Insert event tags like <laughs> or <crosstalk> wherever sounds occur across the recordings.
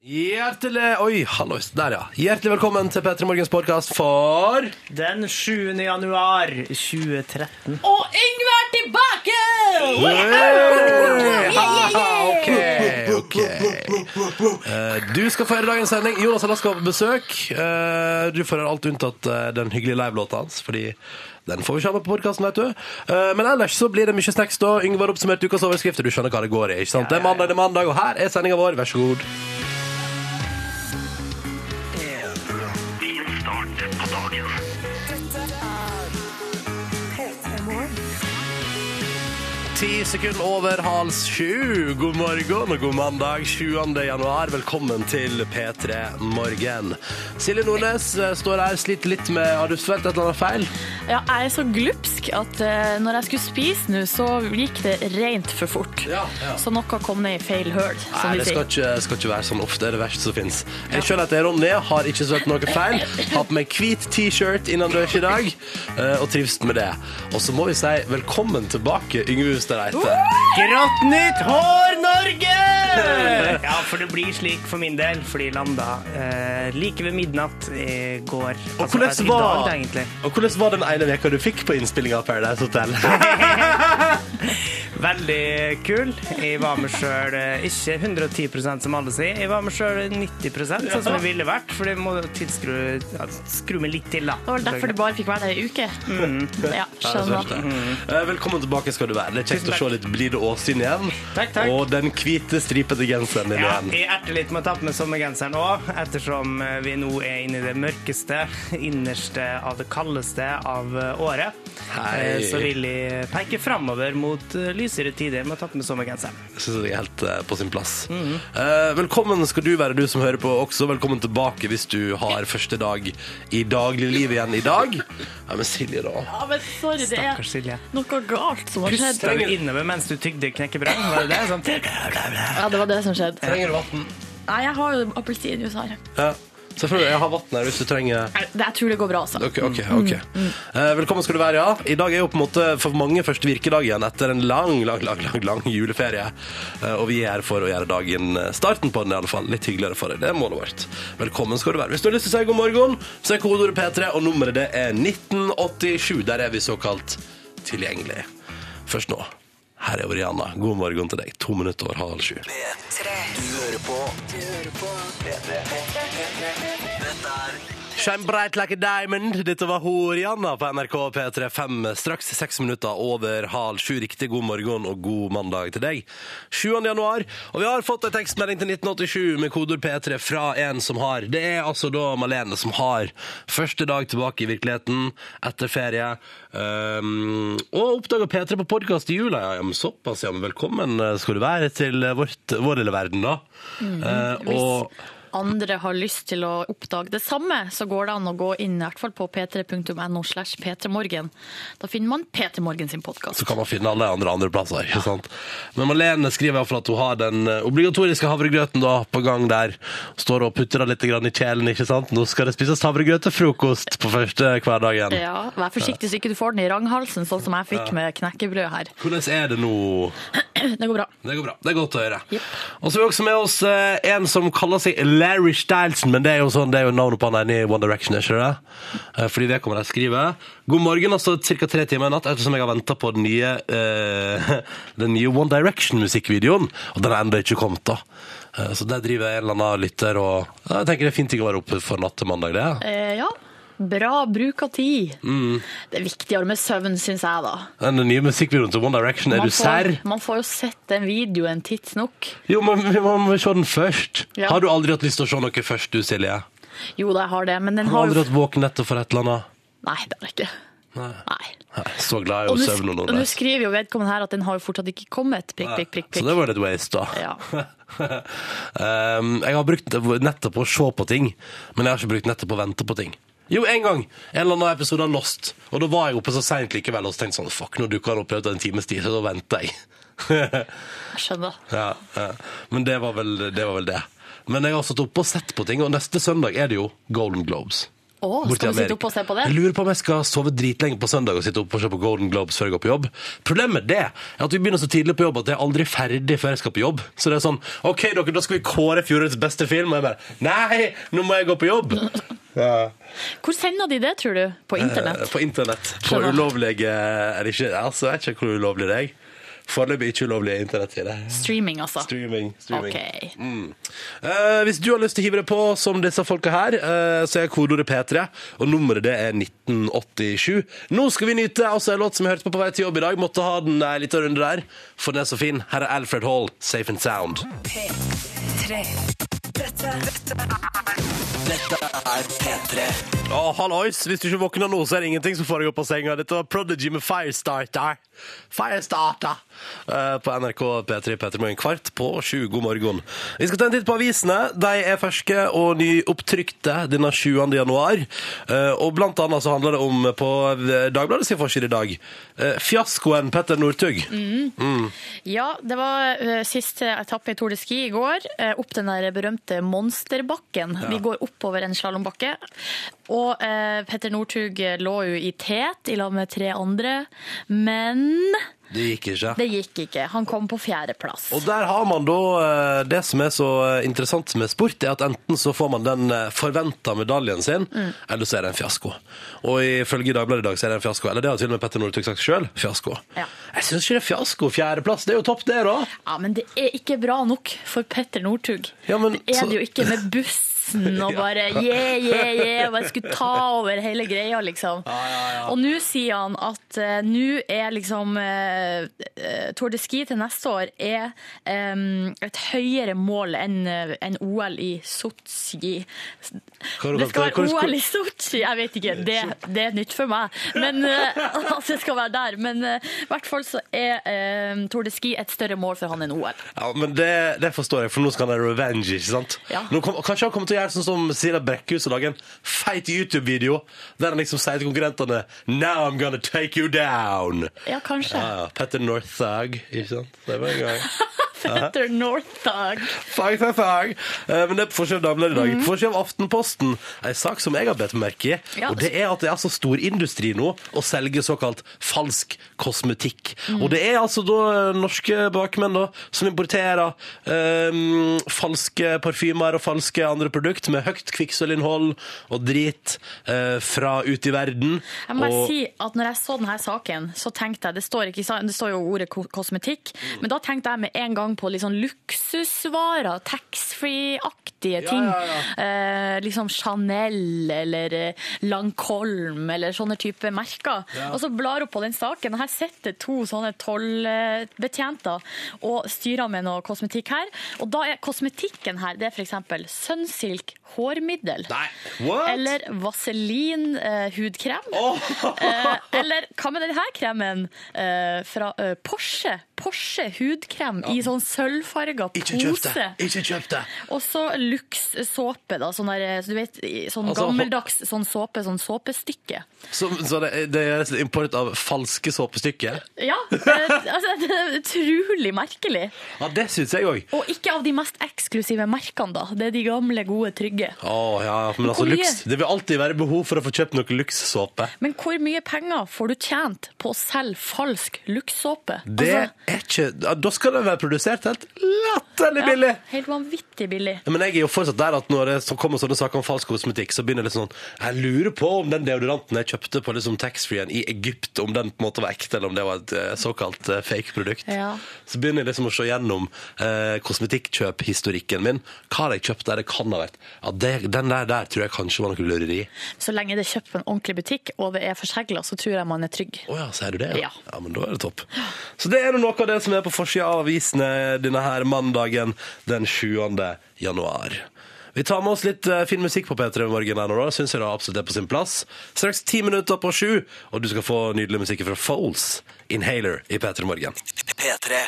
Hjertelig Oi, hallois. Der, ja. Hjertelig velkommen til P3 Morgens podkast for Den 7. januar 2013. Og Yngve er tilbake! Haha, OK. ok Eh, Du skal få høre dagens sending. Jonas Alaska på besøk. Eh, Du får høre alt unntatt eh, den hyggelige livelåta hans, fordi den får vi ikke ha med på podkasten, vet du. Eh, Men ellers så blir det mye snacks da. Yngve har oppsummert ukas overskrifter. Du skjønner hva det går i. ikke sant? Det er mandag, det er mandag, og her er sendinga vår. Vær så god. Ti sekunder over halv sju. God morgen og god mandag 20. januar. Velkommen til P3 Morgen. Silje Nordnes eh, står her, sliter litt med Har du svelget et eller annet feil? Ja, jeg er så glupsk at eh, når jeg skulle spise nå, så gikk det rent for fort. Ja, ja. Så noe kom ned i feil høl, som Nei, de det skal sier. ikke, skal ikke være sånn ofte. Det er det verste som fins. Jeg skjønner at det er Ronny, har ikke svelget noe feil. Har på meg hvit T-shirt innendørs i dag, eh, og trives med det. Og så må vi si velkommen tilbake, Yngve Hustad Reite. Grått nytt hår, Norge! <laughs> Ja, for det blir slik for min del, fordi landa eh, like ved midnatt i går. Og Altså, hvordan i dag, egentlig. og hvordan var den ene veka du fikk på innspillinga av Paradise Hotel? <laughs> Veldig kul. Jeg var med sjøl ikke 110% som alle sier. Jeg var med sjøl 90 sånn som jeg ville vært, for det må tilskru ja, skru meg litt til, da. Det var vel derfor du bare fikk være der i uke. Mm. Ja, skjønner. Eh, Velkommen tilbake skal du være. Det er kjekt å takk. se litt blide Åsyn igjen. Takk, takk. Og den hvite, stripete genseren din Ja, igjen. jeg erter litt med å ta på meg sommergenseren òg, ettersom eh, vi nå er inne i det mørkeste, innerste av det kaldeste av eh, året. Hei. Eh, Så vil jeg peke framover mot eh, lysere tider med å ta på meg sommergenseren. Jeg synes det er helt eh, på sin plass. Mhm. Eh, velkommen skal du være, du som hører på også. Velkommen tilbake hvis du har første dag i dagliglivet igjen i dag. Ja, men Silje, da. Ja, men sorry, det er Stakkars Silje. noe galt som har skjedd. Pusta innover mens du tygde knekkebrød? Var det det? Sånn. Ja, det var det som skjedde. Trenger du vann? Nei, jeg har jo appelsinjuice her. Ja. Selvfølgelig. Jeg har vann her hvis du trenger det- Jeg tror det går bra, altså. Ok, ok, ok. Eh, velkommen skal du være, ja. I dag er jo på en måte for mange første virkedag igjen etter en lang, lang, lang, lang, lang juleferie. Eh, og vi er her for å gjøre dagen, eh, starten på den i alle fall, litt hyggeligere for deg. Det er målet vårt. Velkommen skal du være. Hvis du har lyst til å si god morgen, så er kodeordet P3, og nummeret det er 1987. Der er vi såkalt tilgjengelig. Først nå. Her er Oriana. God morgen til deg. To minutter over halv sju. Shine bright like a diamond. Dette var Horianna på NRK P3 5. Straks seks minutter over halv sju. Riktig god morgen og god mandag til deg. 7. januar. Og vi har fått en tekstmelding til 1987 med kodord P3 fra en som har Det er altså da Malene som har første dag tilbake i virkeligheten etter ferie. Um, og oppdaga P3 på podkast i jula. Ja, men såpass, ja. Men velkommen skal du være til vårt, vår lille verden, da. Eh, og andre har lyst til å oppdage det samme, så går det an å gå inn i hvert fall på p3.no slash p3morgen. Da finner man P3 Morgen sin podkast. så kan man finne alle andre andre plasser. ikke sant? Men Malene skriver i hvert fall at hun har den eh, obligatoriske havregrøten da på gang der. Står og putter litt i kjelen. ikke sant? Nå skal det spises havregrøt til frokost på første hverdagen. Ja, Vær forsiktig så ikke du får den i ranghalsen, sånn som jeg fikk med knekkebrød her. Hvordan er det nå? <clears throat> Det går bra. Det går bra. Det er godt å høre. Yep. Og så er vi også med oss eh, en som kaller seg Larry Stylesen, men det er jo sånn, det er jo navnet på han ene i One Direction, ikke det? Eh, fordi å skrive. God morgen, altså ca. tre timer i natt, ettersom jeg har venta på den nye, uh, <laughs> den nye One Direction-musikkvideoen, og den har ennå ikke kommet, da. Eh, så der driver jeg en eller annen lytter og Jeg tenker det er fint ting å være oppe for natt til mandag, det. Eh, ja. Bra bruk av tid. Mm. Det er viktigere med søvn, syns jeg, da. Den nye musikkvideoen til One Direction, er Man du serr? man får jo sett den videoen tidsnok. Jo, men vi må se den først. Ja. Har du aldri hatt lyst til å se noe først, du, Silje? Jo da, jeg har det, men den Har du aldri hatt våken nettopp for et eller annet? Nei, det har jeg ikke. Nei. Nei. Så glad i er å nå og nå skriver jo vedkommende her at den har jo fortsatt ikke kommet. Prikk, prikk, prikk. Så det var litt waste, da. Ja. um, <laughs> jeg har brukt nettet på å se på ting, men jeg har ikke brukt nettet på å vente på ting. Jo, en gang. En eller annen episode av Lost. Og da var jeg oppe så seint likevel og så tenkte sånn Fuck, nå dukker han opp i løpet av en times tid, så da venter jeg. <laughs> Jeg skjønner. ja, ja. Men det var, vel, det var vel det. Men jeg har satt oppe og sett på ting, og neste søndag er det jo Golden Globes. Borti skal du sitte opp og se på det? Jeg lurer på om jeg skal sove dritlenge på søndag og sitte opp og se på Golden Globes før jeg går på jobb. Problemet med det er at vi begynner så tidlig på jobb at jeg er aldri ferdig før jeg skal på jobb. Så det er sånn OK, dere, da skal vi kåre fjorårets beste film. Og jeg bare Nei, nå må jeg gå på jobb! <laughs> Ja. Hvor sender de det, tror du? På internett? Eh, På internett. På ulovlige Eller ikke, altså, jeg vet ikke hvor ulovlig det er. Foreløpig ikke ulovlige internettsider. Streaming, altså. Streaming. streaming. Ok. Mm. Eh, hvis du har lyst til å hive deg på som disse folka her, eh, så er kodeordet P3, og nummeret det er 1987. Nå skal vi nyte altså en låt som jeg hørte på på vei til jobb i dag. Måtte ha den en liten runde der, for den er så fin. Her er Alfred Hall, Safe and Sound. P3. Dette, Å, hallois! Hvis du ikke våkner nå, så er det ingenting som får deg opp av senga. Dette var Prodigy med Firestarter. Firestarter! Uh, på NRK P3 P3 Morgen kvart på sju. God morgen. Vi skal ta en titt på avisene. De er ferske og nyopptrykte denne 7. januar. Uh, og blant annet så handler det om på Dagbladet sin forside i dag Uh, fiaskoen Petter Northug. Ja, det var eh, siste etappe i Tour de Ski i går. eh, opp den der berømte monsterbakken. Vi går oppover en slalåmbakke. Og eh, Petter Northug lå jo i tet i lag med tre andre, men Det gikk ikke. det gikk ikke. Han kom på fjerdeplass. Og der har man da eh, Det som er så eh, interessant med sport, er at enten så får man den forventa medaljen sin, eller så er det en fiasko. Og ifølge Dagbladet i dag så er det en fiasko. Eller det har til og med Petter Northug sagt sjøl. Fiasko. Ja. Jeg syns ikke det er fiasko. Fjerdeplass, det er jo topp, det, da. Ja, men det er ikke bra nok for Petter Northug. Ja, men det er så- det jo ikke med bussen og <laughs> bare yeah, yeah, yeah, og bare skulle ta over hele greia, liksom. Og nå sier han at uh, nå er liksom uh, Tour de Ski til neste år er um, et høyere mål enn enn OL i Sotsji. Det skal være OL i Sotsji, jeg vet ikke, det, det er nytt for meg. Men uh, <laughs> <laughs> altså, det skal være der. Men eh, i hvert fall så er uh, Tour de Ski et større mål for han enn OL. Ja, men det, det forstår jeg, for nå skal han ha revenge, ikke sant? Ja. Kom, kanskje han kommer til å gjøre sånn som Sira Brekkhus og lage en feit YouTube-video der han liksom sier til konkurrentene Now I'm gonna take you down. Ja, kanskje. Ja. Petter Northug, ikke sant? Det var en gang. <laughs> Petter <laughs> Northug. Fag, fag, fag. Eh, Men det er på forsida av Dagbladet i dag. På forsida av Aftenposten, en sak som jeg har bedt merke i. Ja. Og det er at det er altså storindustri nå å selge såkalt falsk kosmetikk. Og det er altså da eh, norske bakmenn da, som importerer um, falske parfymer og falske andre produkt med høyt kvikksølvinnhold og drit uh, fra ute i verden. Jeg må Og- si at når jeg så denne saken, så tenkte jeg Det står, ikke, det står jo ordet kosmetikk, Mm. men da tenkte jeg med en gang på liksom luksusvarer, taxfree-aktige ting. Eh, liksom Chanel eller eh, eller sånne type merker. Og så blar hun på den saken, og her sitter to sånne tollbetjenter og styrer med noe kosmetikk her. Og da er kosmetikken her, det er f.eks. Sunsilk hårmiddel. Nei, what? Eller Vaselin eh, hudkrem. Oh! Eh, eller hva med denne kremen eh, fra eh, Porsche? Porsche hudkrem i sånn sølvfarga pose. Ikke kjøp det! Og så Lux såpe, da. Sånn, der, du vet, sånn Altså, gammeldags sånn såpe, sånn såpestykke. Så, så det, det gjøres import av falske såpestykker? Ja, eh, altså, det er utrolig merkelig. Ja, det syns jeg òg. Og ikke av de mest eksklusive merkene, da. Det er de gamle, gode, trygge. Å, ja, men altså, luks, det vil alltid være behov for å få kjøpt noe lukssåpe. Men hvor mye penger får du tjent på å selge falsk Lux-såpe? Det Altså, er ikke Da skal det være produsert helt latterlig billig! Ja, helt vanvittig billig. Men jeg er jo fortsatt der at når det så kommer sånne saker om falsk kosmetikk, så begynner det sånn Jeg lurer på om den deodoranten jeg kjøpte på liksom taxfree-en i Egypt, om den på en måte var ekte, eller om det var et eh, såkalt eh, fake-produkt. Ja. Så begynner jeg liksom å se gjennom eh, kosmetikkjøphistorikken min. Hva har jeg kjøpt der det kan ha vært? Ja, det, Den der, der tror jeg kanskje var noe lureri. Så lenge det er kjøpt på en ordentlig butikk, og det er forsegla, så tror jeg man er trygg. Å ja, sier du det? Ja. ja, men da er det topp. Så det er noe av det som er på forsida av avisene denne her mandagen den 7. januar. Vi tar med oss litt eh, fin musikk på P3 i morgen her nå, da. Syns jeg da absolutt er på sin plass. Straks ti minutter på sju, og du skal få nydelig musikk fra Foles, Inhaler, i P3 Morgen. P3.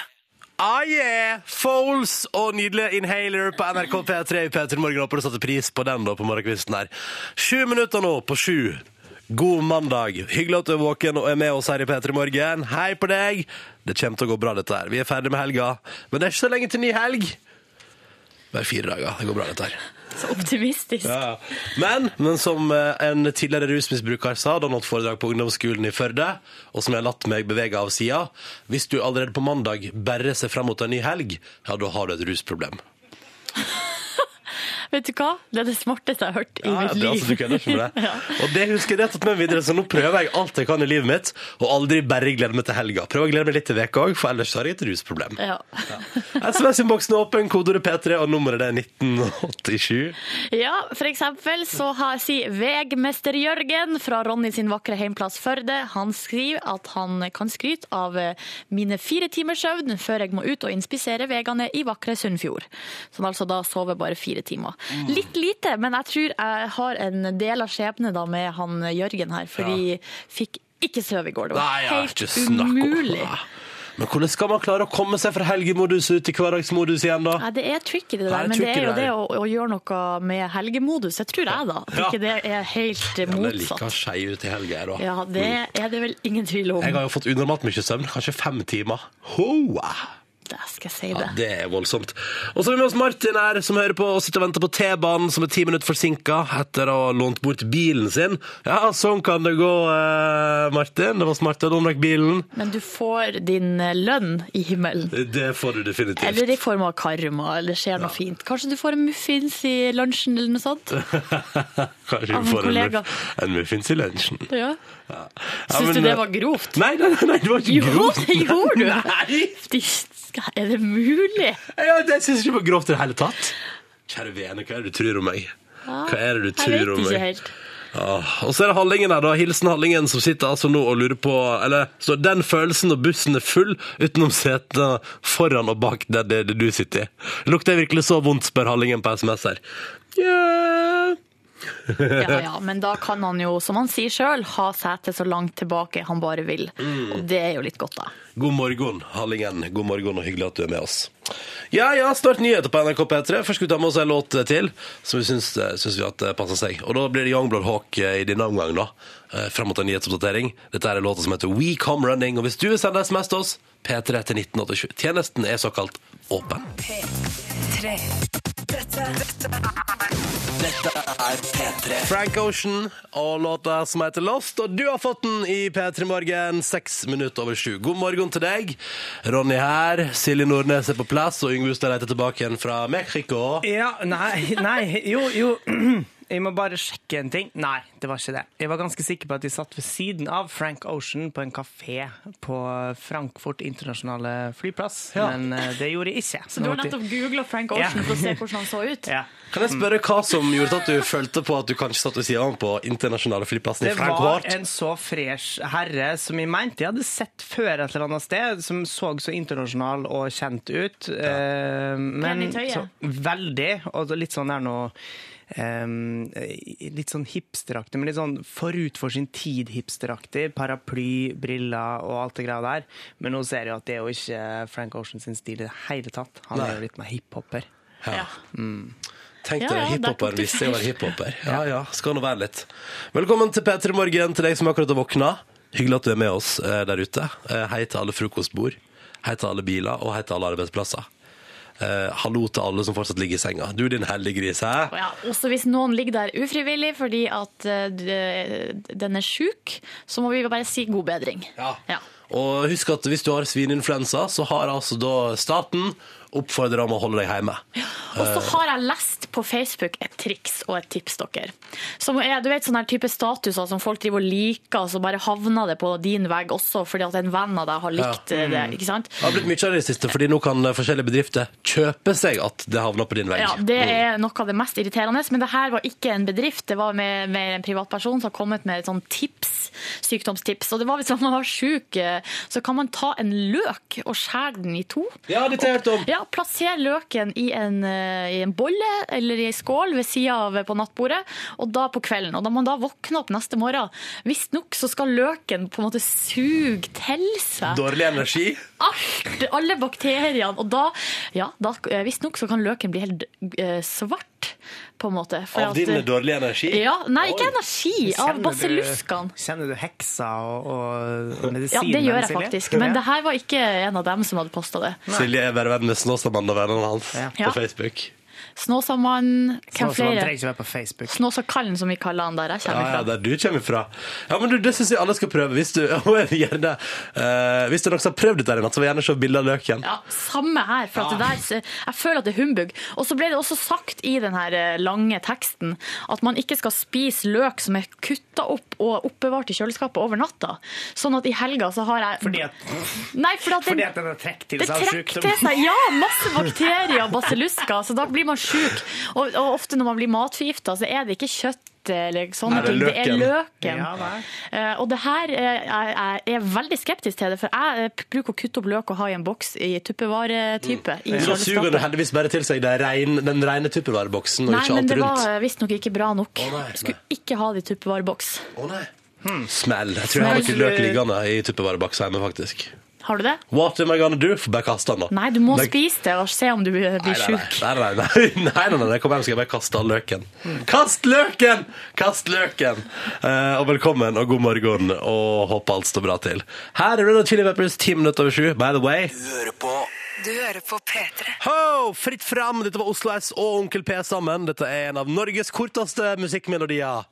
Ah yeah! Foles og nydelige Inhaler på NRK P3 i P3 Morgen. Håper du satte pris på den da på morgenkvisten her. Sju minutter nå på sju. God mandag. Hyggelig at du er våken og er med oss her i P3 Morgen. Hei på deg! Det kommer til å gå bra, dette her. Vi er ferdig med helga. Men det er ikke så lenge til ny helg. Bare fire dager. Det går bra, dette her. Så optimistisk. Ja. Men, men som eh, en tidligere rusmisbruker sa da han holdt foredrag på ungdomsskolen i Førde, og som jeg har latt meg bevege av sida, hvis du allerede på mandag bare ser fram mot en ny helg, ja, da har du et rusproblem. Vet du hva? Det er det smarteste jeg har hørt i Ja, mitt liv. altså, du kødder ikke med det. <laughs> Og det husker jeg rett og slett med videre, så nå prøver jeg alt jeg kan i livet mitt, og aldri bare glede meg til helga. Prøver å glede meg litt til veka òg, for ellers har jeg et rusproblem. Ja. SMS-innboksen er åpen, kodeordet P3, og nummeret er 1987. ja, for eksempel så har, sier Vegmester Jørgen fra Ronny sin vakre heimplass Førde, han skriver at han kan skryte av eh, mine fire timers søvn før jeg må ut og inspisere vegene i vakre Sunnfjord. Så han altså da sover bare fire timer. Litt lite, men jeg tror jeg har en del av skjebnen da med han Jørgen her, for de ja. fikk ikke sove i går. Det var Nei, helt umulig. Men hvordan skal man klare å komme seg fra helgemodus ut i hverdagsmodus igjen, da? Ja, det er tricky det der, det men det er jo det å, å gjøre noe med helgemodus. Jeg tror jeg, da. At Ja. ikke det er helt Ja, det er like skei ut i helga, jeg, da. Ja, det er det vel ingen tvil om. Jeg har jo fått unormalt mye søvn, kanskje fem timer. Hoa! Det skal jeg si Ja, det. det er voldsomt. Og så har vi med oss Martin her, som hører på og sitter og venter på T-banen, som er ti minutter forsinka etter å ha lånt bort bilen sin. Ja, sånn kan det gå, eh, Martin. Det var smart å låne vekk bilen. Men du får din eh, lønn i himmelen. Det får du definitivt. Eller i form av karma, eller skjer noe fint. Kanskje du får en muffins i lunsjen, eller noe sånt? <laughs> Kanskje du får en, en muffins i lunsjen. Ja. Ja, Syns men, du det eh, var grovt? Nei, nei, nei, det var ikke Jo, grovt. det gjorde du! <laughs> Nei! Er det mulig? Ja, det syns jeg ikke var grovt i det hele tatt. Kjære vene, hva er det du tror om meg? Hva er det du Jeg tror vet om ikke meg? helt. Ja, og så er det Hallingen her, da. Hilsen Hallingen, som sitter altså nå og lurer på Eller så den følelsen når bussen er full, utenom setene foran og bak der det, det du sitter i. Lukter det virkelig så vondt, spør Hallingen på SMS her. Ja Ja, ja, men da kan han jo, som han sier sjøl, ha setet så langt tilbake han bare vil. Mm. Og det er jo litt godt, da. God morgen, Hallingen. God morgen, og hyggelig at du er med oss. Ja, ja, snart nyheter på NRK P3. Først skal vi ta med oss en låt til, som vi syns, syns vi at passer seg. Og da blir det Youngblood Hawk i denne omgang, da. eh, Fram mot en nyhetsoppdatering. Dette er en låt som heter We Come Running. Og hvis du vil sende SMS til oss, P3 til 1987. Tjenesten er såkalt åpen. P3. Dette, dette er P3. Frank Ocean og låta som heter Lost. Og du har fått den i P3 Morgen, seks minutter over sju. God morgen til deg. Ronny her. Silje Nordnes er på plass, og Yngve Ustad leter tilbake igjen fra Mexico. Ja, nei, nei, jo, jo. <clears throat> Jeg må bare sjekke en ting. Nei, det var ikke det. Jeg var ganske sikker på at de satt ved siden av Frank Ocean på en kafé på Frankfurt internasjonale flyplass, Ja. men eh, det gjorde jeg ikke. Så du har nettopp googla Frank Ocean Ja. for å se <laughs> hvordan han så ut? Ja. Kan jeg spørre hva som gjorde at du følte på at du kanskje satt ved siden av ham på internasjonale flyplassen i Frankfurt? Det var en så fresh herre som jeg mente jeg hadde sett før et eller annet sted, som så så internasjonal og kjent ut. Ja. men i tøyet. så, veldig. Og litt sånn der nå eh, Litt sånn hipsteraktig, men litt sånn forut for sin tid-hipsteraktig. Paraply, briller og alt det greia der. Men nå ser jeg at det er jo ikke Frank Ocean sin stil i det hele tatt. Han Nei. er jo litt mer hiphopper. Ja. Tenk Ja, deg ja, ja, hiphopper hvis jeg var hiphoper. hiphopper. Ja ja, skal nå være litt. Velkommen til P3 Morgen til deg som akkurat har våkna. Hyggelig at du er med oss eh, der ute. Eh, hei til alle frokostbord. Hei til alle biler, og hei til alle arbeidsplasser. Eh, hallo til alle som fortsatt ligger i senga. Du din hellige gris, hæ? Ja, også hvis noen ligger der ufrivillig fordi at uh, den er sjuk, så må vi bare si god bedring. Ja. Ja. Og husk at hvis du har svineinfluensa, så har altså da staten oppfordra om å holde deg hjemme. Og så har jeg lest på Facebook et triks og et tips dere. Som er, du vet sånne type statuser som folk driver og liker, så bare havner det på din vegg også fordi at en venn av deg har likt ja. det. ikke sant? Det har blitt mye av det i det siste, fordi nå kan forskjellige bedrifter kjøpe seg at det havner på din vegg. Ja, Det er noe av det mest irriterende, men det her var ikke en bedrift. Det var med, med en privatperson som har kommet med et sånt tips, sykdomstips. Og det var hvis man var sjuk, eh, så kan man ta en løk og skjære den i to. Ja, det har jeg hørt om. Ja, Plasser løken i en, eh, i en bolle eller i ei skål ved sida av på nattbordet, og da på kvelden. Og da man da våkner opp neste morgen, visstnok så skal løken på en måte suge til seg Dårlig energi. alt, alle bakteriene. Og da, ja, da eh, visstnok så kan løken bli helt eh, svart, på en måte. For Av at, din dårlige energi. Ja, nei, ikke energi. Av baseluskene basilluskene. Kjenner du heksa og, og, medisinen? Ja, det gjør jeg Silje? faktisk. Men det her var ikke en av dem som hadde posta det. Silje er bare venn med Snåsamannen og vennene hans Ja. på Facebook. Snåsamann, hvem flere? ikke være på Facebook. Snåsakallen, som vi kaller han der jeg Ja, kommer ja, fra. der du kommer fra. Ja, men du, Det syns jeg alle skal prøve. Hvis du, <laughs> og jeg vil gjerne, eh, hvis det er noen som har prøvd dette, i natt, så vil jeg gjerne se bilde av løken. Ja, Samme her. for at det der, Jeg føler at det er humbug. Og så ble det også sagt i den her eh, lange teksten at man ikke skal spise løk som er kutta opp og oppbevart i kjøleskapet over natta. Sånn at i helga så har jeg Fordi at, Nei, fordi at fordi den, at den har trukket til det seg sjukdom. til seg ja, masse bakterier og basillusker, så da blir man sjuk. Og, og ofte når man blir matforgifta, så er det ikke kjøtt eller sånne det ting, det er løken. Ja. Eh, og det her eh, jeg, jeg er veldig skeptisk til det, for jeg eh, bruker å kutte opp løk og ha i en boks i tuppevaretype Mm. Da suger du heldigvis bare til seg det rein, den rene tuppervareboksen, og Nei, ikke men det rundt. var visstnok ikke bra nok. Å, nei, skulle ikke ha det i tuppevareboks. Å nei. Smell. Jeg tror jeg har noe løk liggende i tuppervareboksen hjemme, faktisk. Har du det? What am I gonna do? Får bare kaste den, da. Nei, du må Nei. spise det og se om du blir sjuk. nei, nei, nei, nei, nei, nei, nei, kom hjem, skal jeg bare kaste all løken. Kast løken! Kast løken! Eh, og velkommen, og god morgen, og håper alt står bra til. Her er Red Chili Peppers, ti minutter over sju, by the way. Du hører på Du hører på P3. Ho! Fritt fram! Dette var Oslo S og Onkel P sammen. Dette er en av Norges korteste musikkmelodier.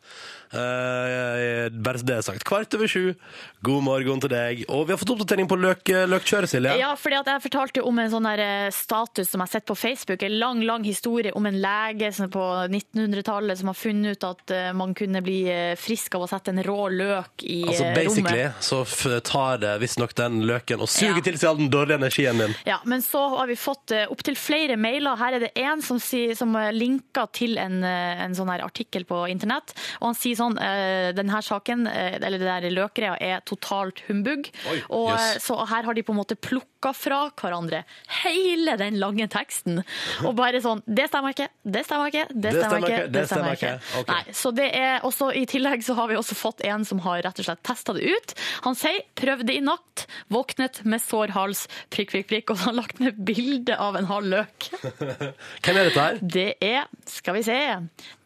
Eh, bare det er sagt. Kvart over sju. God morgen til deg. Og vi har fått oppdatering på løk, løkkjøret, Silje. Ja, fordi at jeg fortalte om en sånn der eh, status som jeg har sett på Facebook. En lang, lang historie om en lege som på 1900-tallet som har funnet ut at eh, man kunne bli eh, frisk av å sette en rå løk i Altså eh, Basically rommet. så tar det visstnok den løken og suger Ja. til seg all den dårlige energien din. Ja, men så har vi fått opptil flere mailer. Her er det en som, som eh, linker til en, eh, en sånn artikkel på internett. Og han sier sånn uh, denne saken, eh, eller det der løkgreia, er totalt humbug. Oi, og, eh, Så her har de på en måte plukka fra hverandre hele den lange teksten. Og bare sånn Det stemmer ikke, det stemmer ikke, det stemmer ikke. det stemmer ikke. Nei, så det er også I tillegg så har vi også fått en som har rett og slett testa det ut. Han sier 'prøvde i natt, våknet med sår hals', prikk, prikk, prikk, og så har han lagt ned bilde av en halv løk. <laughs> Hvem er dette her? Det er, skal vi se